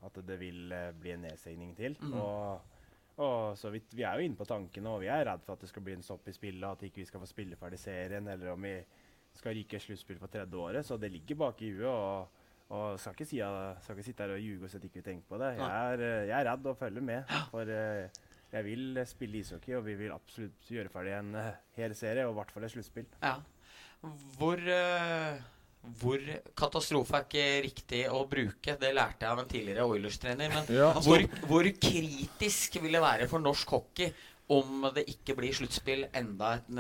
S3: at det vil eh, bli en nedstengning til.
S1: Mm.
S3: Og, og så vi, vi er jo inne på tankene, og vi er redd for at det skal bli en stopp i spillet, at ikke vi skal få spille ferdig serien, eller om vi skal ryke sluttspill for tredje året. Så det ligger bak i huet. og og skal ikke, si, skal ikke sitte her og ljuge og at ikke vi tenker på det. Jeg er, eh, jeg er redd og følger med. For eh, jeg vil spille ishockey, og vi vil absolutt gjøre ferdig en eh, hel serie, og i hvert fall et sluttspill.
S1: Ja. Hvor, hvor katastrofe er ikke riktig å bruke? Det lærte jeg av en tidligere Oilers-trener. Men
S4: Ja,
S1: hvor, hvor kritisk vil det være for norsk hockey om det ikke blir sluttspill enda et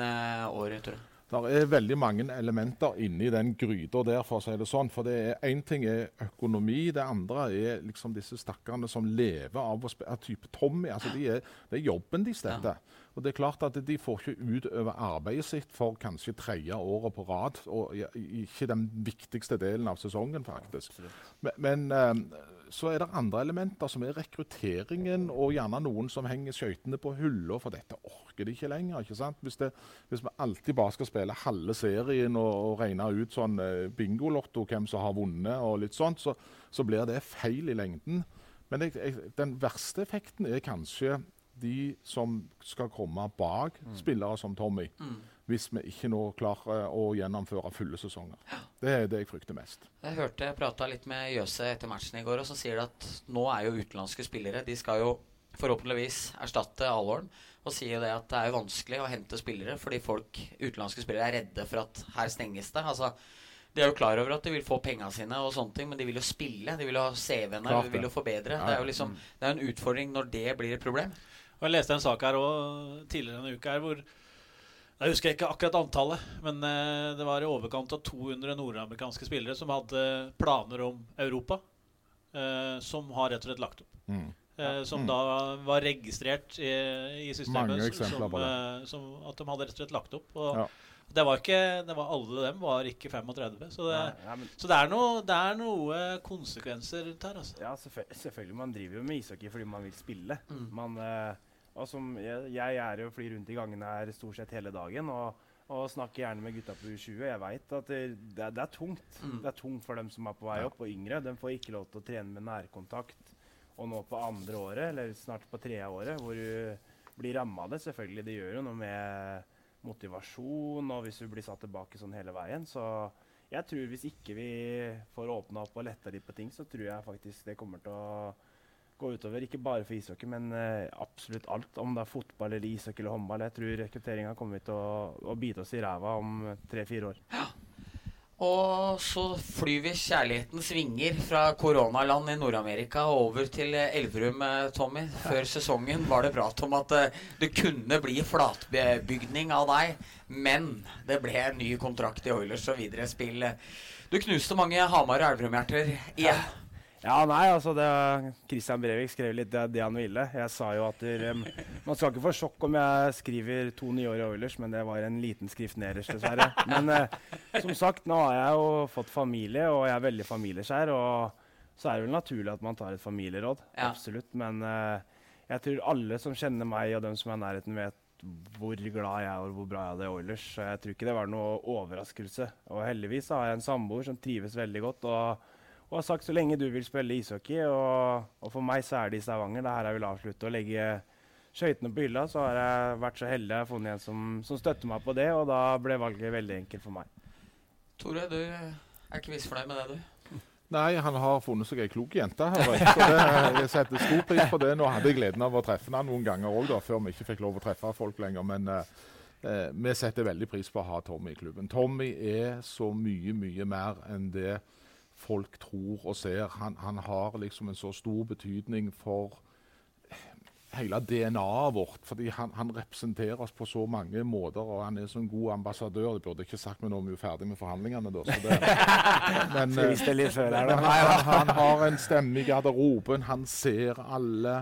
S1: år? Tror jeg.
S4: Det er veldig mange elementer inni den gryta der, for å si det sånn. For det er én ting er økonomi, det andre er liksom disse stakkarene som lever av å spille type Tommy. altså de er, Det er jobben deres, dette. Og det er klart at de får ikke utøve arbeidet sitt for kanskje tredje året på rad. Og ikke den viktigste delen av sesongen, faktisk. Men, men eh, så er det andre elementer, som er rekrutteringen, og gjerne noen som henger skøytene på hylla, for dette orker de ikke lenger. ikke sant? Hvis, det, hvis vi alltid bare skal spille halve serien og, og regne ut sånn eh, bingolotto, hvem som har vunnet, og litt sånt, så, så blir det feil i lengden. Men jeg, jeg, den verste effekten er kanskje de som skal komme bak spillere som Tommy, hvis vi ikke nå klarer å gjennomføre fulle sesonger. Det er det jeg frykter mest.
S1: Jeg hørte jeg prata litt med Jøse etter matchen i går, og så sier de at nå er jo utenlandske spillere De skal jo forhåpentligvis erstatte Alvorden. Og sier det at det er vanskelig å hente spillere fordi folk, utenlandske spillere er redde for at her stenges det. Altså, de er jo klar over at de vil få penga sine, og sånne ting, men de vil jo spille. De vil jo ha CV-ene, de vil jo forbedre.
S4: Ja,
S1: Det er jo liksom, det er en utfordring når det blir et problem.
S2: Og Jeg leste en sak her også, tidligere denne uka her hvor Jeg husker ikke akkurat antallet, men eh, det var i overkant av 200 nordamerikanske spillere som hadde planer om Europa, eh, som har rett og slett lagt opp.
S4: Mm.
S2: Eh, som
S4: Mm.
S2: da var registrert i, i systemet
S4: Mange
S2: som, eh, som at de hadde rett og slett lagt opp. Og
S4: Ja.
S2: det var ikke det var Alle dem var ikke 35. Så det,
S3: Nei, men,
S2: så det er noe, det er noe konsekvenser rundt her. Altså.
S3: ja, selvfølgelig. Man driver jo med ishockey fordi man vil spille.
S1: Mm.
S3: Man, eh, som, jeg, jeg er jo flyr rundt i gangene her stort sett hele dagen og, og snakker gjerne med gutta på U20. Jeg veit at det, det, er, det tungt.
S1: Mm.
S3: Det er tungt for dem som er på vei opp, og yngre. De får ikke lov til å trene med nærkontakt. Og nå på andre året, eller snart på tredje året, hvor du blir ramma av det. Selvfølgelig, det gjør jo noe med motivasjon, og hvis du blir satt tilbake sånn hele veien. Så jeg tror hvis ikke vi får åpna opp og letta litt på ting, så tror jeg faktisk det kommer til å gå utover. Ikke bare for ishockey, men eh, absolutt alt. Om det er fotball eller ishockey eller håndball. Jeg tror rekrutteringa kommer til å, å bite oss i ræva om tre-fire år. Ja.
S1: Og så flyr vi kjærlighetens vinger fra koronaland i Nord-Amerika over til Elverum, eh, Tommy. Før sesongen var det prat om at eh, det kunne bli flatbygning av deg, men det ble en ny kontrakt i Oilers og videre spill. Du knuste mange Hamar- og Elverum-hjerter igjen.
S3: Ja, nei, altså det, Christian Brevik skrev litt det, det han ville. Jeg sa jo at der, um, man skal ikke få sjokk om jeg skriver to nye år i Oilers, men det var en liten skrift nederst, dessverre. Men uh, som sagt, nå har jeg jo fått familie, og jeg er veldig familieskjær. Og så er det vel naturlig at man tar et familieråd.
S1: Ja.
S3: Absolutt. Men uh, jeg tror alle som kjenner meg, og dem som er i nærheten, vet hvor glad jeg er og hvor bra jeg hadde i Oilers. Så jeg tror ikke det var noe overraskelse. Og heldigvis har jeg en samboer som trives veldig godt. og og har sagt så lenge du vil spille ishockey, og, og for meg så er det i Stavanger. Det er her jeg vil avslutte å legge skøytene på hylla. Så har jeg vært så heldig jeg har funnet en som, som støtter meg på det, og da ble valget veldig enkelt for meg.
S1: Tore, du er ikke misfornøyd med det, du?
S4: Nei, han har funnet seg ei klok jente. jeg setter stor pris på det. Nå hadde jeg gleden av å treffe han noen ganger òg, før vi ikke fikk lov å treffe folk lenger. Men eh, eh, vi setter veldig pris på å ha Tommy i klubben. Tommy er så mye, mye mer enn det folk tror og ser. Han, han har liksom en så stor betydning for hele DNA-et vårt. fordi han, han representerer oss på så mange måter, og han er som en god ambassadør. Det burde ikke sagt, men nå er vi jo ferdig med forhandlingene, da. Så det, men,
S3: her,
S4: men han, han har en stemme i garderoben, han ser alle.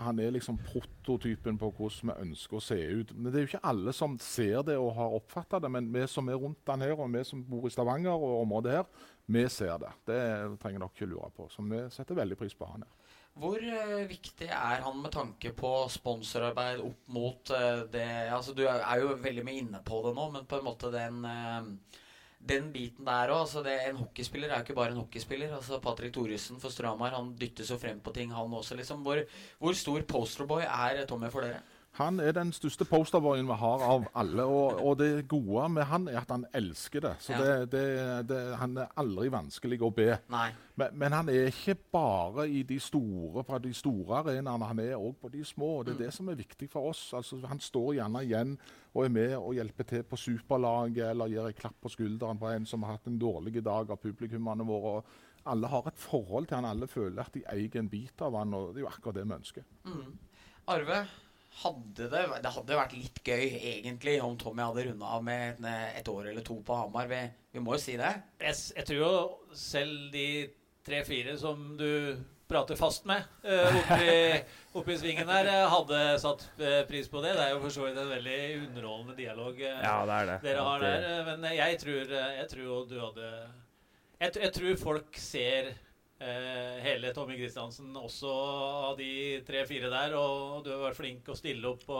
S4: Han- er liksom prototypen på hvordan vi ønsker å se ut. Men Det er jo ikke alle som ser det og har oppfatta det, men vi som er rundt han her, og vi som bor i Stavanger og området her, vi ser det. Det trenger dere ikke lure på. Så vi setter veldig pris på han her.
S1: Hvor uh, viktig er han med tanke på sponsorarbeid opp mot uh, det Altså, du er, jo veldig mye inne på det nå, men på en måte den uh, den biten der òg. Altså en hockeyspiller er jo ikke bare en hockeyspiller. Altså Patrick Thoresen for Stramar han dyttes jo frem på ting, han også. liksom. Hvor, hvor stor posterboy er Tommy for dere?
S4: Han er den største posterboyen vi har av alle. Og, og det gode med han er at han elsker det. Så
S1: Ja.
S4: det, det, det, han er aldri vanskelig å be. Men, men han er ikke bare i de store, på de store arenaene, han er òg på de små. og Det er det som er viktig for oss. Altså, han står gjerne igjen og er med og hjelper til på superlaget, eller gir et klapp på skulderen på en som har hatt en dårlig dag av publikummene våre. og Alle har et forhold til han, alle føler at de eier en bit av han, og det er jo akkurat det vi ønsker.
S1: Mm. Arve, hadde det, det hadde vært litt gøy egentlig om Tommy hadde runda av med et, et år eller to på Hamar. Vi, vi må jo si det.
S2: Jeg, jeg tror jo selv de tre-fire som du prater fast med uh, oppi, oppi svingen her, eh, hadde satt eh, pris på det. Det er jo for så vidt en veldig underholdende dialog eh,
S3: Ja, det er det.
S2: dere har der. eh, Men jeg tror, eh, jeg tror du hadde jeg, jeg tror folk ser eh, hele Tommy Kristiansen også av de tre-fire der. Og du har vært flink å stille opp på,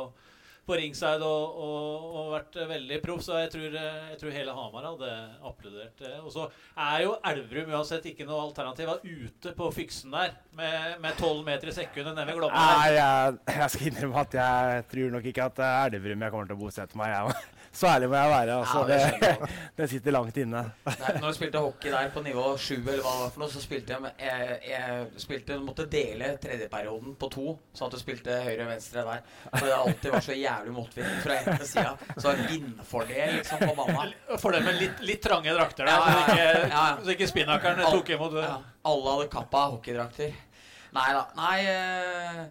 S2: på ringside og, og, og vært veldig proff. Så jeg tror, eh, jeg tror hele Hamar hadde applaudert. Og så er jo Elverum uansett ikke noe alternativ. Var ute på Fyksen der med tolv meter i sekundet nede ved Glomma.
S3: Nei, jeg, jeg, skal innrømme at jeg tror nok ikke at er Elverum jeg kommer til å bosette meg. Jeg. Så ærlig må jeg være. Altså,
S1: Ja, det
S3: det, det sitter langt inne.
S1: Nei, når jeg spilte hockey der på nivå 7 eller hva det var for noe, så spilte jeg Jeg, jeg spilte, måtte dele tredjeperioden på to, sånn at du spilte høyre og venstre der. For det alltid var så jævlig motvind fra ene sida. Så det vindfordel liksom på mamma.
S2: For dem med litt, litt trange drakter da.
S1: Ja,
S2: så
S1: ja,
S2: ikke,
S1: ja, ja.
S2: så ikke spinnakeren tok imot
S1: Ja, alle hadde kappa hockeydrakter. Nei da. Nei, eh,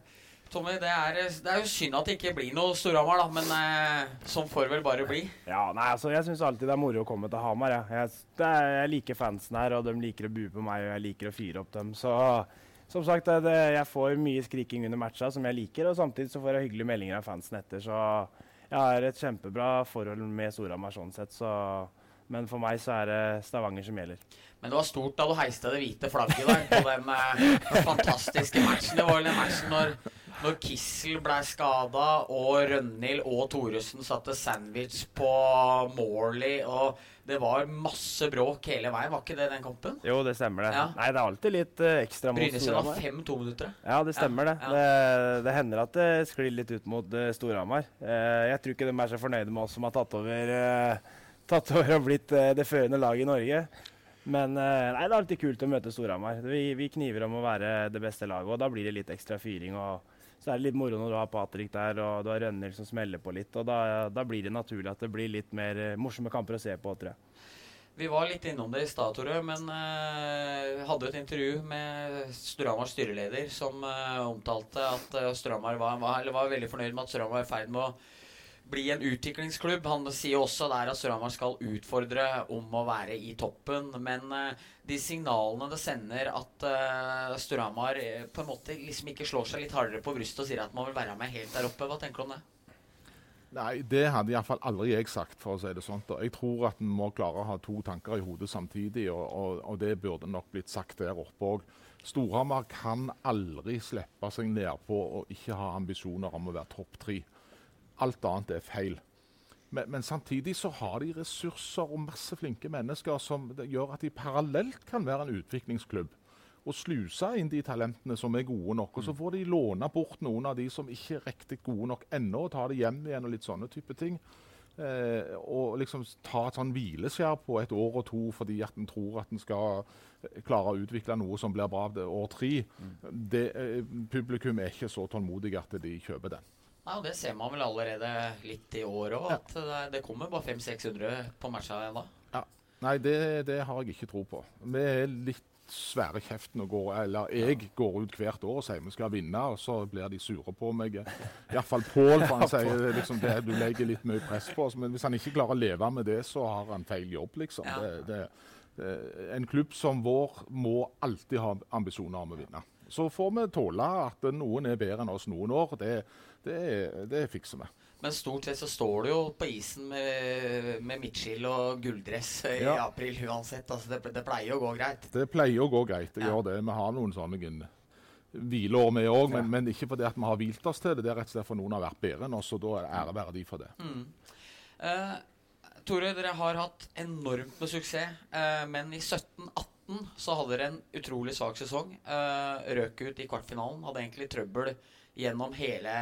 S1: Tommy, det er, det er jo synd at det ikke blir noe Storhamar, da. Men eh, sånn får vel bare bli.
S3: Ja, nei, altså, Jeg syns alltid det er moro å komme til Hamar. Ja. jeg, det er, jeg liker fansen her, og de liker å bue på meg, og jeg liker å fyre opp dem. Så som sagt, det, det, jeg får mye skriking under matcha som jeg liker, og samtidig så får jeg hyggelige meldinger av fansen etter. Så jeg har et kjempebra forhold med Storhamar sånn sett. Så, men for meg så er det Stavanger som gjelder.
S1: Men det var stort da du heiste det hvite flagget der på den eh, fantastiske matchen. Det var vel den matchen når, når Kissel ble skada, og Rønhild og Thoresen satte sandwich på Morley, og det var masse bråk hele veien. Var ikke det den kampen?
S3: Jo, det stemmer det.
S1: Ja.
S3: Nei, det er alltid litt uh, ekstra mot
S1: Brynesen
S3: Storhamar.
S1: fem tominuttere.
S3: Ja, det stemmer det.
S1: Ja,
S3: det. Det hender at det sklir litt ut mot uh, Storhamar. Uh, jeg tror ikke de er så fornøyde med oss som har tatt over, tatt over og blitt det førende laget i Norge. Men nei, det er alltid kult å møte Storhamar. Vi, vi kniver om å være det beste laget, og da blir det litt ekstra fyring. og så er det litt moro når du har Patrick der og du har Rønnhild som smeller på litt. og Da, da blir det naturlig at det blir litt mer eh, morsomme kamper å se på, tror jeg.
S1: Vi var litt innom det i stad, Tore, men uh, hadde et intervju med Storhamars styreleder som uh, omtalte at uh, Storhamar var, var, var veldig fornøyd med at Storhamar var i ferd med å bli en utviklingsklubb. Han sier også der at Storhamar skal utfordre om å være i toppen. Men eh, de signalene det sender at uh, Storhamar eh, på en måte liksom ikke slår seg litt hardere på brystet og sier at man vil være med helt der oppe, hva tenker du om det?
S4: Nei, det hadde iallfall aldri jeg sagt, for å si det sånn. Og Jeg tror at en må klare å ha to tanker i hodet samtidig, og, og, og det burde nok blitt sagt der oppe òg. Storhamar kan aldri slippe seg nedpå og ikke ha ambisjoner om å være topp tre. Alt annet er feil. Men, men samtidig så har de ressurser og masse flinke mennesker som gjør at de parallelt kan være en utviklingsklubb. Og sluse inn de talentene som er gode nok. Og så får de låne bort noen av de som ikke er riktig gode nok ennå, og ta det hjem igjen og litt sånne type ting. Eh, og liksom ta et sånn hvileskjær på et år og to fordi at en tror at en skal eh, klare å utvikle noe som blir bra det år tre. Det, eh, publikum er ikke så tålmodig at de kjøper den.
S1: Nei, og Det ser man vel allerede litt i år òg, at det, det kommer bare 500-600 på matcha ennå.
S4: Nei, det, det har jeg ikke tro på. Vi er litt svære kjeften og går Eller jeg går ut hvert år og sier vi skal vinne, og så blir de sure på meg. Iallfall Pål, for han sier liksom det, du legger litt mye press på. Men hvis han ikke klarer å leve med det, så har han feil jobb, liksom.
S1: Ja.
S4: Det, en klubb som vår må alltid ha ambisjoner om å vinne. Så får vi tåle at noen er bedre enn oss noen år. Det, det, det fikser vi.
S1: Men stort sett så står du jo på isen med, med midtskill og gulldress i
S4: Ja.
S1: april uansett. Altså det, det pleier å gå greit.
S4: Det pleier å gå greit. Det
S1: Ja.
S4: gjør det. Vi har noen sånne hvileår vi òg, men, men ikke fordi at vi har hvilt oss til det. Det er rett og slett for noen har vært bedre enn oss, og da er det ære være de for det.
S1: Mm. Eh, Tore, dere har hatt enormt med suksess, eh, men i 17-18 så hadde dere en utrolig svak sesong. Eh, røk ut i kvartfinalen. Hadde egentlig trøbbel gjennom hele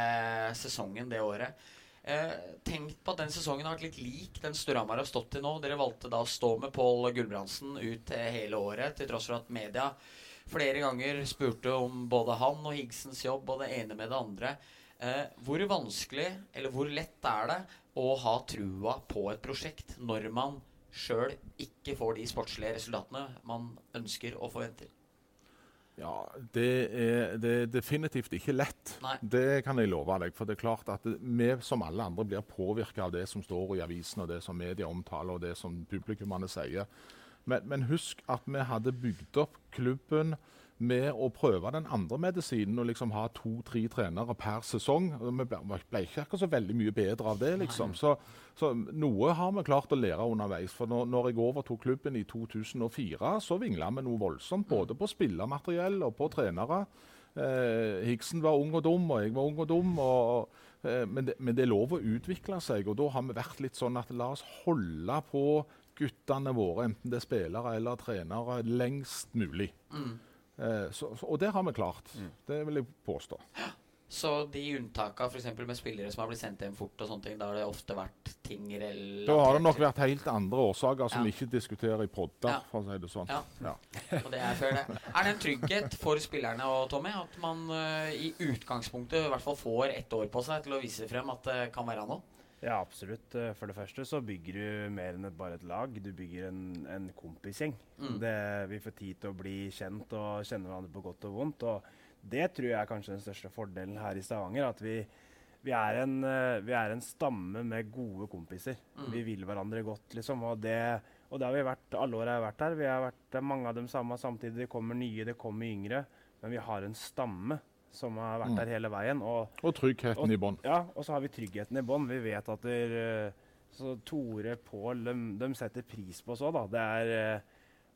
S1: sesongen det året. Eh, tenk på at den sesongen har vært litt lik den Storhamar har stått i nå. Dere valgte da å stå med Pål Gulbrandsen ut eh, hele året, til tross for at media flere ganger spurte om både han og Higgsens jobb og det ene med det andre. Eh, hvor vanskelig, eller hvor lett er det å ha trua på et prosjekt når man sjøl ikke får de sportslige resultatene man ønsker og forventer?
S4: Ja, det er, det er definitivt ikke lett.
S1: Nei.
S4: Det kan jeg love deg. For det er klart at vi som alle andre blir påvirka av det som står i avisen, og det som media omtaler, og det som publikummene sier. Men, men husk at vi hadde bygd opp klubben med å prøve den andre medisinen og liksom ha to-tre trenere per sesong. Vi ble, ikke akkurat så veldig mye bedre av det. liksom. Så, så noe har vi klart å lære underveis. For når, når jeg overtok klubben i 2004, så vingla vi noe voldsomt. Både på spillermateriell og på trenere. Eh, Higsen var ung og dum, og jeg var ung og dum. Og, eh, men, det, men det er lov å utvikle seg, og da har vi vært litt sånn at la oss holde på guttene våre, enten det er spillere eller trenere, lengst mulig. Eh, så, og det har vi klart. Det vil jeg påstå.
S1: Så de unntaka f.eks. med spillere som har blitt sendt hjem fort, og sånne ting, da har det ofte vært ting relatert
S4: Da har det nok vært helt andre årsaker som
S1: Ja.
S4: vi ikke diskuterer i podder,
S1: Ja.
S4: for å si det sånn.
S1: Ja.
S4: Ja.
S1: Og det er før det. Er det en trygghet for spillerne og Tommy at man uh, i utgangspunktet i hvert fall får ett år på seg til å vise frem at det kan være noe?
S3: Ja, absolutt. Eh, For det første så bygger du mer enn bare et lag. Du bygger en, en kompisgjeng.
S1: Mm.
S3: Det, vi får tid til å bli kjent og kjenne hverandre på godt og vondt. Og det tror jeg er kanskje den største fordelen her i Stavanger. At vi, vi, er, en, eh, vi er en stamme med gode kompiser.
S1: Mm.
S3: Vi vil hverandre godt, liksom. Og det, og det har vi vært alle år jeg har vært her. Vi har vært eh, mange av dem samme samtidig. Det kommer nye, det kommer yngre. Men vi har en stamme som har vært
S4: Mm.
S3: der hele veien. Og
S4: Og tryggheten i bånn.
S3: ja, og så har vi tryggheten i bånn. Vi vet at der, eh, så Tore, Pål, de, de setter pris på oss òg, da. Det er, eh,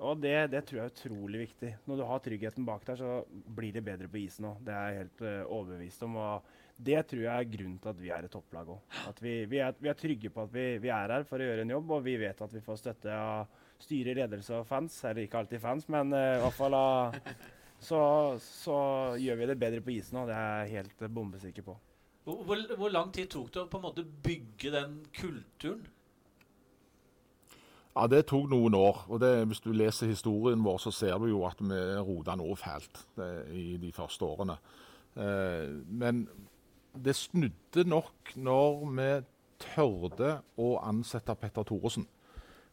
S3: og det, det tror jeg er utrolig viktig. Når du har tryggheten bak der, så blir det bedre på isen òg. Det er jeg helt eh, overbevist om. Og det tror jeg er grunnen til at vi er et topplag òg. At vi, vi, er, vi er trygge på at vi, vi er her for å gjøre en jobb, og vi vet at vi får støtte av styre, ledelse og fans. Eller ikke alltid fans, men uh, i hvert fall av så, så gjør vi det bedre på isen òg. Det er jeg helt eh, bombesikker på.
S2: Hvor, hvor, hvor lang tid tok det å på en måte bygge den kulturen?
S4: Ja, Det tok noen år. og det, Hvis du leser historien vår, så ser du jo at vi rota noe fælt i de første årene. Eh, men det snudde nok når vi tørde å ansette Petter Thoresen.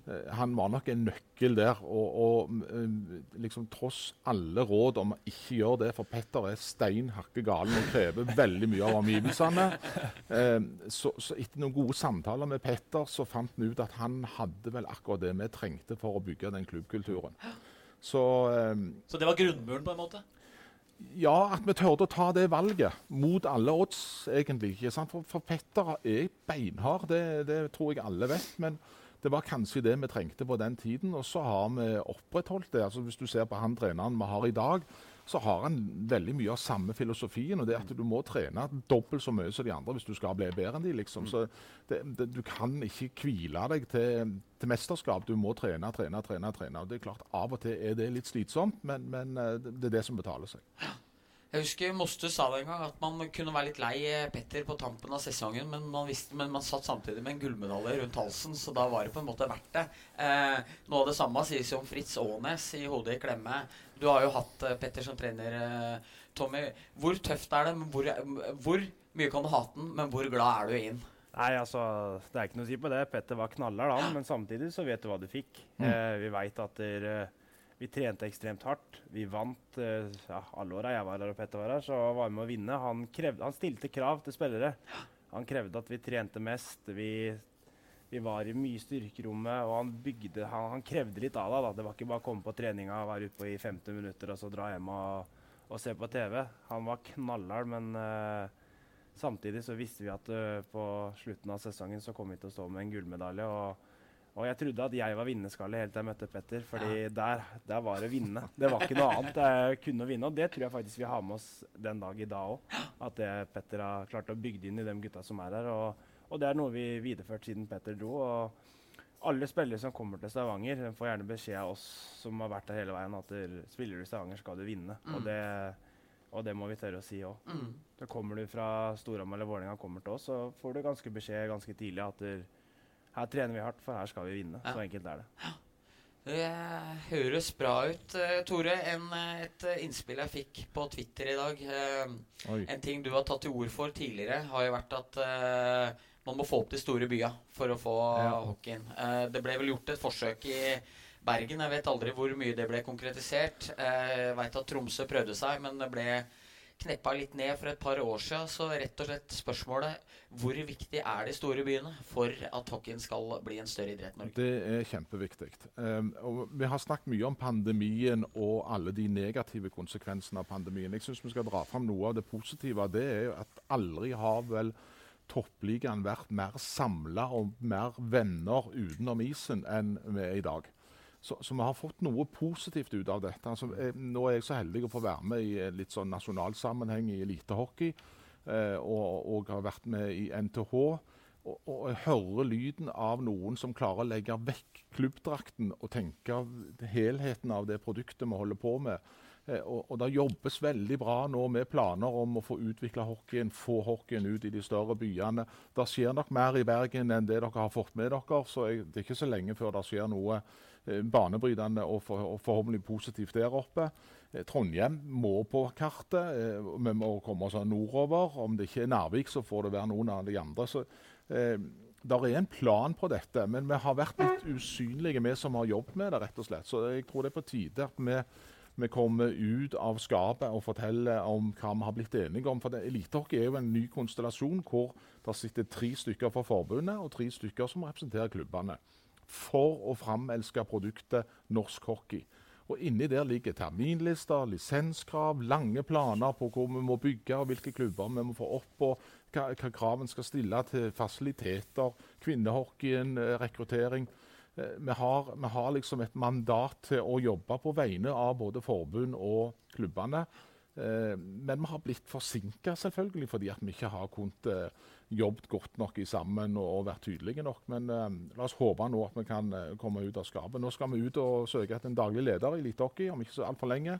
S4: Eh, han var nok en nøkkel der. Og, og eh, liksom tross alle råd om å ikke gjøre det, for Petter er stein hakke galen og krever veldig mye av omgivelsene. Eh, så, så etter noen gode samtaler med Petter, så fant vi ut at han hadde vel akkurat det vi trengte for å bygge den klubbkulturen. Så
S2: Så det var grunnmuren, på en måte?
S4: ja, at vi turte å ta det valget mot alle odds, egentlig. ikke? For, for Petter er beinhard, det, det tror jeg alle vet. Men det var kanskje det vi trengte på den tiden, og så har vi opprettholdt det. Altså Hvis du ser på han treneren vi har i dag, så har han veldig mye av samme filosofien. og det at Du må trene dobbelt så mye som de andre hvis du skal bli bedre enn de, liksom. Så det, det, Du kan ikke hvile deg til, til mesterskap. Du må trene, trene, trene. trene. Og det er klart Av og til er det litt slitsomt, men, men eh, det er det som betaler seg.
S1: Jeg husker Moste sa det en gang at man kunne være litt lei eh, Petter på tampen av sesongen, men man, visste, men man satt samtidig med en gullmedalje rundt halsen, så da var det på en måte verdt det. Eh, noe av det samme sies jo om Fritz Aanes i hodet i klemme. Du har jo hatt eh, Petter som trener, eh, Tommy. Hvor tøft er det? Hvor, hvor mye kan du hate den, men hvor glad er du inn?
S3: Nei, altså, Det er ikke noe å si på det. Petter var knallhard, han. Men samtidig så vet du hva du fikk. Eh, vi veit at dere eh, vi trente ekstremt hardt. Vi vant eh, ja, alle åra jeg var her og Petter var her, så var vi med å vinne. Han, krevde, han stilte krav til spillere. Han krevde at vi trente mest. Vi, vi var i mye styrkerommet, og han bygde han, han krevde litt av deg. Det var ikke bare å komme på treninga, være utpå i 50 minutter og så dra hjem og, og se på TV. Han var knallhard, men uh, Samtidig så visste vi at uh, på slutten av sesongen så kom vi til å stå med en gullmedalje. Og, og jeg trodde at jeg var vinnerskallet helt til jeg møtte Petter, fordi der, der var det å vinne. Det var ikke noe annet. Jeg kunne vinne, og det tror jeg faktisk vi har med oss den dag i dag òg. At det Petter har klart å bygge inn i de gutta som er her. Og, og det er noe vi videreført siden Petter dro. og alle spillere som kommer til Stavanger, de får gjerne beskjed av oss som har vært der hele veien, at spiller du i Stavanger, skal du vinne. Og, det, og det må vi tørre å si òg.
S1: Mm.
S3: Kommer du fra Storhamar eller Vålerenga kommer til oss, så får du ganske beskjed ganske tidlig at her trener vi hardt, for her skal vi vinne.
S1: Ja.
S3: Så enkelt er det.
S1: Det høres bra ut, eh, Tore. En, eh, et eh, innspill jeg fikk på Twitter i dag.
S4: Oi.
S1: En ting du har tatt til ord for tidligere, har jo vært at uh, man må få opp de store byene for å få
S3: Ja.
S1: hockeyen. Uh, det ble vel gjort et forsøk i Bergen. Jeg vet aldri hvor mye det ble konkretisert. Jeg veit at Tromsø prøvde seg, men det ble kneppa litt ned for et par år siden, så rett og slett spørsmålet hvor viktig er de store byene for at hockeyen skal bli en større idrett i Norge?
S4: Det er kjempeviktig. Um, vi har snakket mye om pandemien og alle de negative konsekvensene av pandemien. Jeg syns vi skal dra fram noe av det positive. Det er at aldri har vel toppligaen vært mer samla og mer venner utenom isen enn vi er i dag. Så, så, vi har fått noe positivt ut av dette. Altså, jeg, nå er jeg så heldig å få være med i litt sånn nasjonal sammenheng i elitehockey. Eh, og, og, har vært med i NTH. Og, og, jeg hører lyden av noen som klarer å legge vekk klubbdrakten og tenke helheten av det produktet vi holder på med. Eh, og, og, Det jobbes veldig bra nå med planer om å få utvikla hockeyen, få hockeyen ut i de større byene. Det skjer nok mer i Bergen enn det dere har fått med dere, så jeg, det er ikke så lenge før det skjer noe eh, banebrytende og, for, og, forhåpentlig positivt der oppe. Eh, Trondheim må på kartet. Eh, vi må komme oss nordover. Om det ikke er Narvik, så får det være noen av de andre. Så, eh, det er en plan på dette, men vi har vært litt usynlige, vi som har jobbet med det. rett og slett. Så jeg tror det er på tide at vi vi kommer ut av skapet og forteller om hva vi har blitt enige om. For Elitehockey er jo en ny konstellasjon hvor det sitter tre stykker fra forbundet og tre stykker som representerer klubbene. For å framelske produktet norsk hockey. Og Inni der ligger terminlister, lisenskrav, lange planer på hvor vi må bygge, og hvilke klubber vi må få opp, og hva, hva kravene skal stille til fasiliteter, kvinnehockeyen, eh, rekruttering. Eh, vi har, vi har, liksom et mandat til å jobbe på vegne av både forbund og klubbene. Eh, men vi har blitt forsinka selvfølgelig fordi vi ikke har kunnet jobbet godt nok i sammen og, vært tydelige nok. Men la oss håpe nå at vi kan komme ut av skapet. Nå skal vi ut og søke etter en daglig leder i elitehockey om ikke så altfor lenge.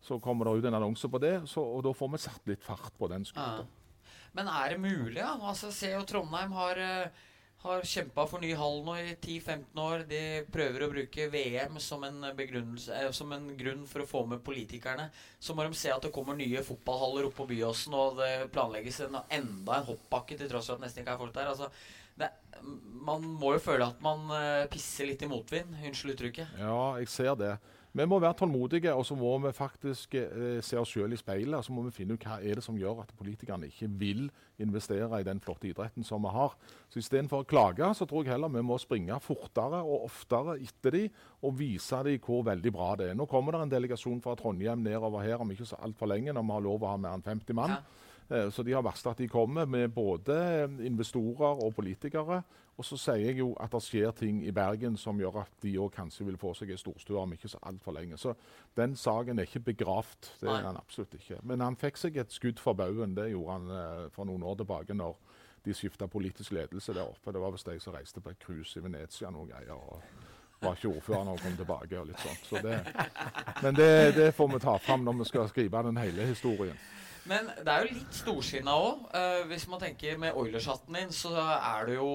S4: Så kommer det ut en annonse på det, så, og da får vi satt litt fart på den skuta.
S1: Ja. Men er det mulig? Ja? Altså, Se jo Trondheim har uh har kjempa for ny hall nå i 10-15 år. De prøver å bruke VM som en, eh, som en, grunn for å få med politikerne. Så må de se at det kommer nye fotballhaller opp på Byåsen, og det planlegges en, enda en hoppbakke til tross for at nesten ikke er folk der. Altså, det, man må jo føle at man uh, pisser litt i motvind. Unnskyld uttrykket.
S4: Ja, jeg ser det. Vi må være tålmodige, og så må vi faktisk eh, se oss selv i speilet. og Så må vi finne ut hva er det som gjør at politikerne ikke vil investere i den flotte idretten som vi har. Så Istedenfor å klage, så tror jeg heller vi må springe fortere og oftere etter de, og vise dem hvor veldig bra det er. Nå kommer det en delegasjon fra Trondheim nedover her om ikke så altfor lenge, når vi har lov å ha mer enn 50 mann. Ja. Eh, så de har varsla at de kommer med både investorer og politikere. Og så sier jeg jo at det skjer ting i Bergen som gjør at de òg kanskje vil få seg ei storstue om ikke så altfor lenge. Så den saken er ikke begravd. Det er han absolutt ikke. Men han fikk seg et skudd for baugen. Det gjorde han eh, for noen år tilbake når de skifta politisk ledelse der oppe. Det var visst jeg som reiste på et cruise i Venezia noen greier. og var ikke ordfører når han kom tilbake. og litt sånt. Så det, men det, det får vi ta fram når vi skal skrive den hele historien.
S1: Men det er jo litt storsinna òg. Eh, hvis man tenker med Oilers-hatten din, så er det jo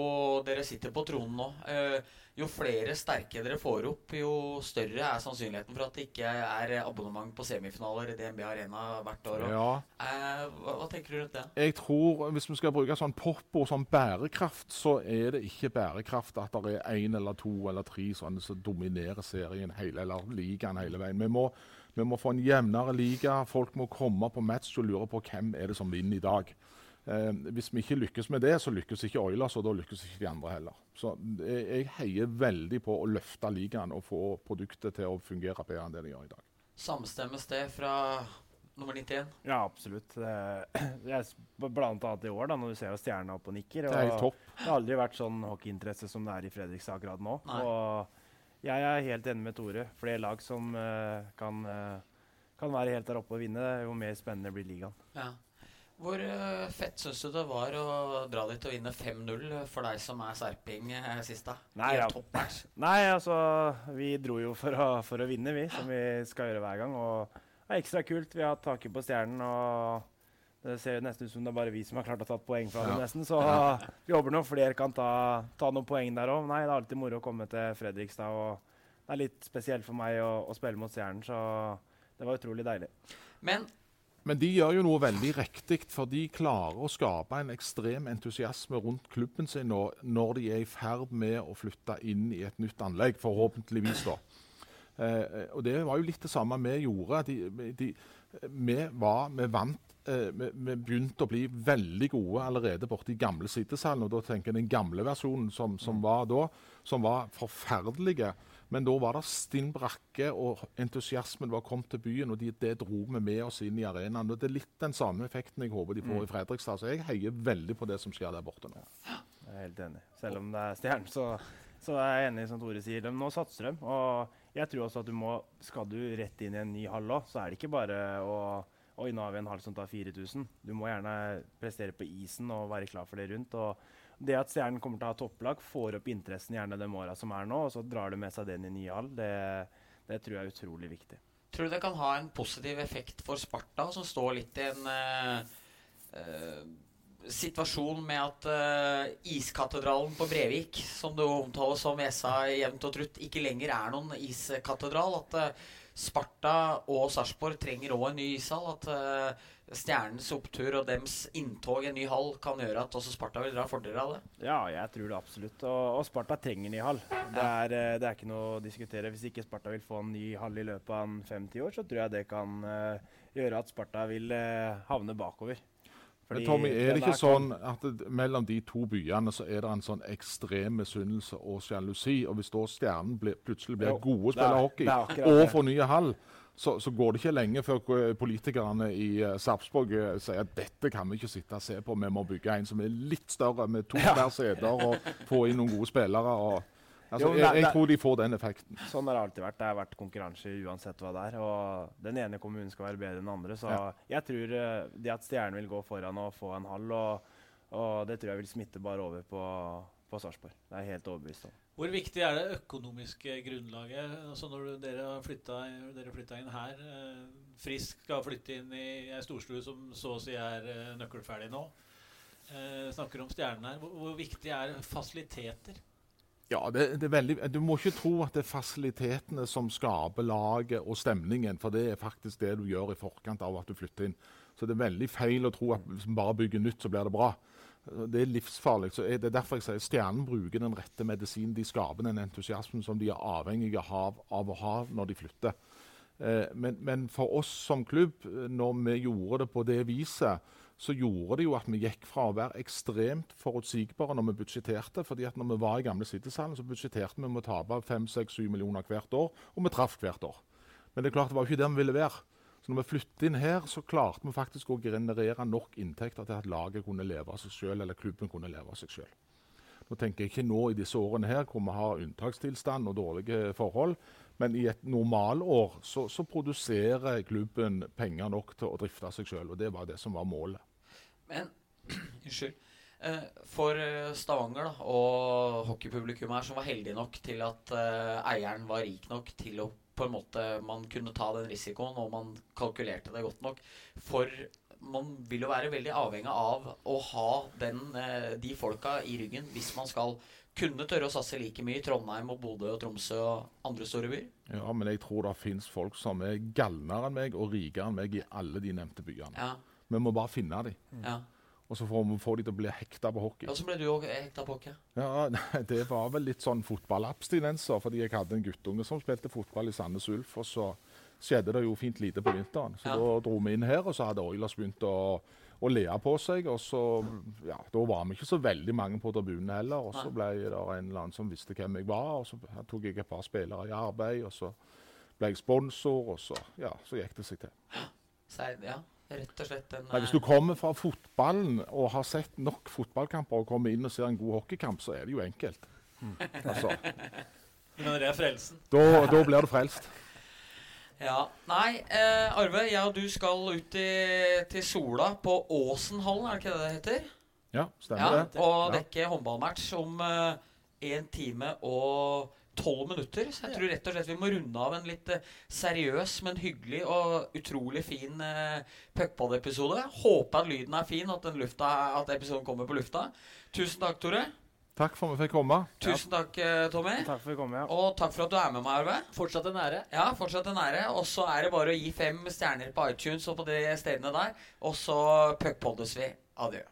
S1: Dere sitter på tronen nå. Uh, jo flere sterke dere får opp, jo større er sannsynligheten for at det ikke er abonnement på semifinaler i DNB Arena hvert år.
S4: Ja.
S1: Uh, hva, hva, tenker du rundt det?
S4: Jeg tror, Hvis vi skal bruke sånn popord som bærekraft, så er det ikke bærekraft at det er én eller to eller tre sånne som dominerer serien hele, eller ligaen hele veien. Vi må vi må få en jevnere liga. Folk må komme på match og lure på hvem er det som vinner i dag. Eh, hvis vi ikke lykkes med det, så lykkes ikke Oilers, og da lykkes ikke de andre heller. Så jeg, jeg heier veldig på å løfte ligaen og få produktet til å fungere bedre enn det det gjør i dag.
S1: Samstemmes det fra nummer 91?
S3: Ja, absolutt. Blant annet i år, da, når du ser Stjerna opp og nikker.
S4: Og det er topp.
S3: Det har aldri vært sånn hockeyinteresse som det er i Fredrikstad akkurat nå. Nei. Og jeg er helt enig med Tore. Flere lag som uh, kan, uh, kan, være helt der oppe og vinne, jo mer spennende blir ligaen.
S1: Ja. Hvor uh, fett syns du det var å dra dit og vinne 5-0 for deg som er serping sist? da?
S3: Nei, ja. Nei, altså Vi dro jo for å, for å vinne, vi, som vi skal gjøre hver gang. Og det er ekstra kult. Vi har taket på stjernen. og det ser nesten ut som det er bare vi som har klart å ta poeng fra dem. nesten, Så vi håper noen flere kan ta, ta noen poeng der òg. Nei, det er alltid moro å komme til Fredrikstad. og Det er litt spesielt for meg å, å spille mot Stjernen, så det var utrolig deilig.
S1: Men
S4: men de gjør jo noe veldig riktig, for de klarer å skape en ekstrem entusiasme rundt klubben sin nå, når de er i ferd med å flytte inn i et nytt anlegg, forhåpentligvis. da. Eh, og det var jo litt det samme vi gjorde. De, de, vi, var, vi vant eh, vi, vi, begynte å bli veldig gode allerede borte i gamle sittesalen. Og da tenker jeg den gamle versjonen som, som var da, som var forferdelige. Men da var det stinn brakke, og entusiasmen var kommet til byen. Og de, det dro vi med oss inn i arenaen. og Det er litt den samme effekten jeg håper de får mm. i Fredrikstad. Så jeg heier veldig på det som skjer der borte nå.
S3: Jeg er helt enig. Selv om det er Stjernen, så, så er jeg enig som Tore sier. De, nå satser de. Og jeg tror også at du må Skal du rett inn i en ny hall òg, så er det ikke bare å Oi, nå har vi en halv som tar 4000. Du må gjerne prestere på isen og være klar for det rundt. og det at Stjernen kommer til å ha topplag, får opp interessen gjerne de åra som er nå, og så drar du med seg den i ny hall, det, det, tror jeg er utrolig viktig.
S1: Tror du det kan ha en positiv effekt for Sparta, som står litt i en uh, uh, situasjon med at uh, iskatedralen på Brevik, som det omtales som ESA jevnt og trutt, ikke lenger er noen iskatedral? At Sparta og Sarpsborg trenger òg en ny ishall? At Stjernens opptur og dems inntog i en ny hall kan gjøre at også Sparta vil dra fordeler av det?
S3: Ja, jeg tror det absolutt. Og, og Sparta trenger ny hall. Det er, eh, det er, ikke noe å diskutere. Hvis ikke Sparta vil få en ny hall i løpet av fem-ti år, så tror jeg det kan uh, gjøre at Sparta vil uh, havne bakover.
S4: Fordi Men Tommy, er det ikke sånn at det, mellom de to byene så er det en sånn ekstrem misunnelse og sjalusi? Og hvis da Stjernen ble, plutselig blir gode og spiller hockey og får nye hall, så, så, går det ikke lenge før politikerne i uh, Sarpsborg uh, sier at dette kan vi ikke sitte og se på, vi må bygge en som er litt større, med to flere seter, og få inn noen gode spillere. og Altså, jo, jeg, jeg, tror de får den effekten.
S3: Sånn har det alltid vært. Det har vært konkurranse uansett hva det er. Og den ene kommunen skal være bedre enn den andre. Så ja. jeg tror uh, det at Stjernen vil gå foran og få en halv, og, og det tror jeg vil smitte bare over på, på Sarpsborg. Det er jeg helt overbevist om.
S2: Hvor viktig er det økonomiske grunnlaget? Altså når dere har flytta, dere flytta inn her, eh, Frisk skal flytte inn i ei storstue som så å si er eh, nøkkelferdig nå. Eh, snakker om stjernene her. Hvor, hvor, viktig er fasiliteter?
S4: Ja, det, det, veldig, Du må ikke tro at det er fasilitetene som skaper laget og stemningen. For det er faktisk det du gjør i forkant av at du flytter inn. Så det er veldig feil å tro at hvis vi bare bygger nytt, så blir det bra. Det er livsfarlig. så Det er derfor jeg sier Stjernen bruker den rette medisinen. De skaper den entusiasmen som de er avhengige av, av å ha når de flytter. Eh, men, men, for oss som klubb, eh, når vi gjorde det på det viset, så gjorde det jo at vi gikk fra å være ekstremt forutsigbare når vi budsjetterte. fordi at når vi var i gamle Citysalen, så budsjetterte vi med å tape 5-6-7 millioner hvert år, og vi traff hvert år. Men det er klart det var jo ikke der vi ville være. Så når vi flyttet inn her, så klarte vi faktisk å generere nok inntekter til at laget kunne leve av seg sjøl, eller klubben kunne leve av seg sjøl. Nå tenker jeg ikke nå i disse årene her hvor vi har unntakstilstand og dårlige forhold, men i et normalår så, så produserer klubben penger nok til å drifte seg sjøl, og det var det som var målet.
S1: Men unnskyld. Eh, for eh, Stavanger da, og hockeypublikum her som var heldige nok til at uh, eieren var rik nok til å på en måte man kunne ta den risikoen, og man kalkulerte det godt nok. For man vil jo være veldig avhengig av å ha den, eh, de folka i ryggen hvis man skal kunne tørre å satse like mye i Trondheim og Bodø og Tromsø og andre store byer.
S4: Ja, men jeg tror det fins folk som er galnere enn meg og rikere enn meg i alle de nevnte byene. Ja. Vi må bare finne dem. Ja. Og så får vi få de til å bli hekta på hockey.
S1: Og så ble du òg hekta på hockey?
S4: Ja, nei, Det var vel litt sånn fotballabstinenser, fordi jeg hadde en guttunge som spilte fotball i Sandnes Ulf. Og så skjedde det jo fint lite på vinteren. Så ja. da dro vi inn her, og så hadde Oilers begynt å, å le på seg. Og så, ja, Da var vi ikke så veldig mange på tribunene heller. Og så ble det en eller annen som visste hvem jeg var, og så tok jeg et par spillere i arbeid. Og så ble jeg sponsor, og så, ja, så gikk det seg til.
S1: Ja, Rett og slett en,
S4: Nei, Hvis du kommer fra fotballen og har sett nok fotballkamper og kommer inn og ser en god hockeykamp, så er det jo enkelt. Mm. Altså.
S2: Men det er frelsen?
S4: Da, da blir du frelst.
S1: Ja. Nei, eh, Arve, jeg og du skal ut i, til Sola på Åsenhallen, er det ikke det det heter?
S4: Ja, stemmer ja,
S1: det. Og dekke håndballmatch om én eh, time og tolv minutter. Så jeg tror rett og slett vi må runde av en litt uh, seriøs, men hyggelig og utrolig fin eh, Puckpod-episode. Håper at lyden er fin, at, lufta, at, episoden kommer på lufta. Tusen takk, Tore.
S4: Takk for at vi fikk komme.
S1: Tusen takk, uh, Tommy.
S3: Takk for at vi kom, ja.
S1: Og takk for at du er med meg, Arve.
S2: Fortsatt en ære.
S1: Ja, fortsatt en ære. Og så er det bare å gi fem stjerner på iTunes og på de stedene der. Og så puckpoddes vi. Adjø.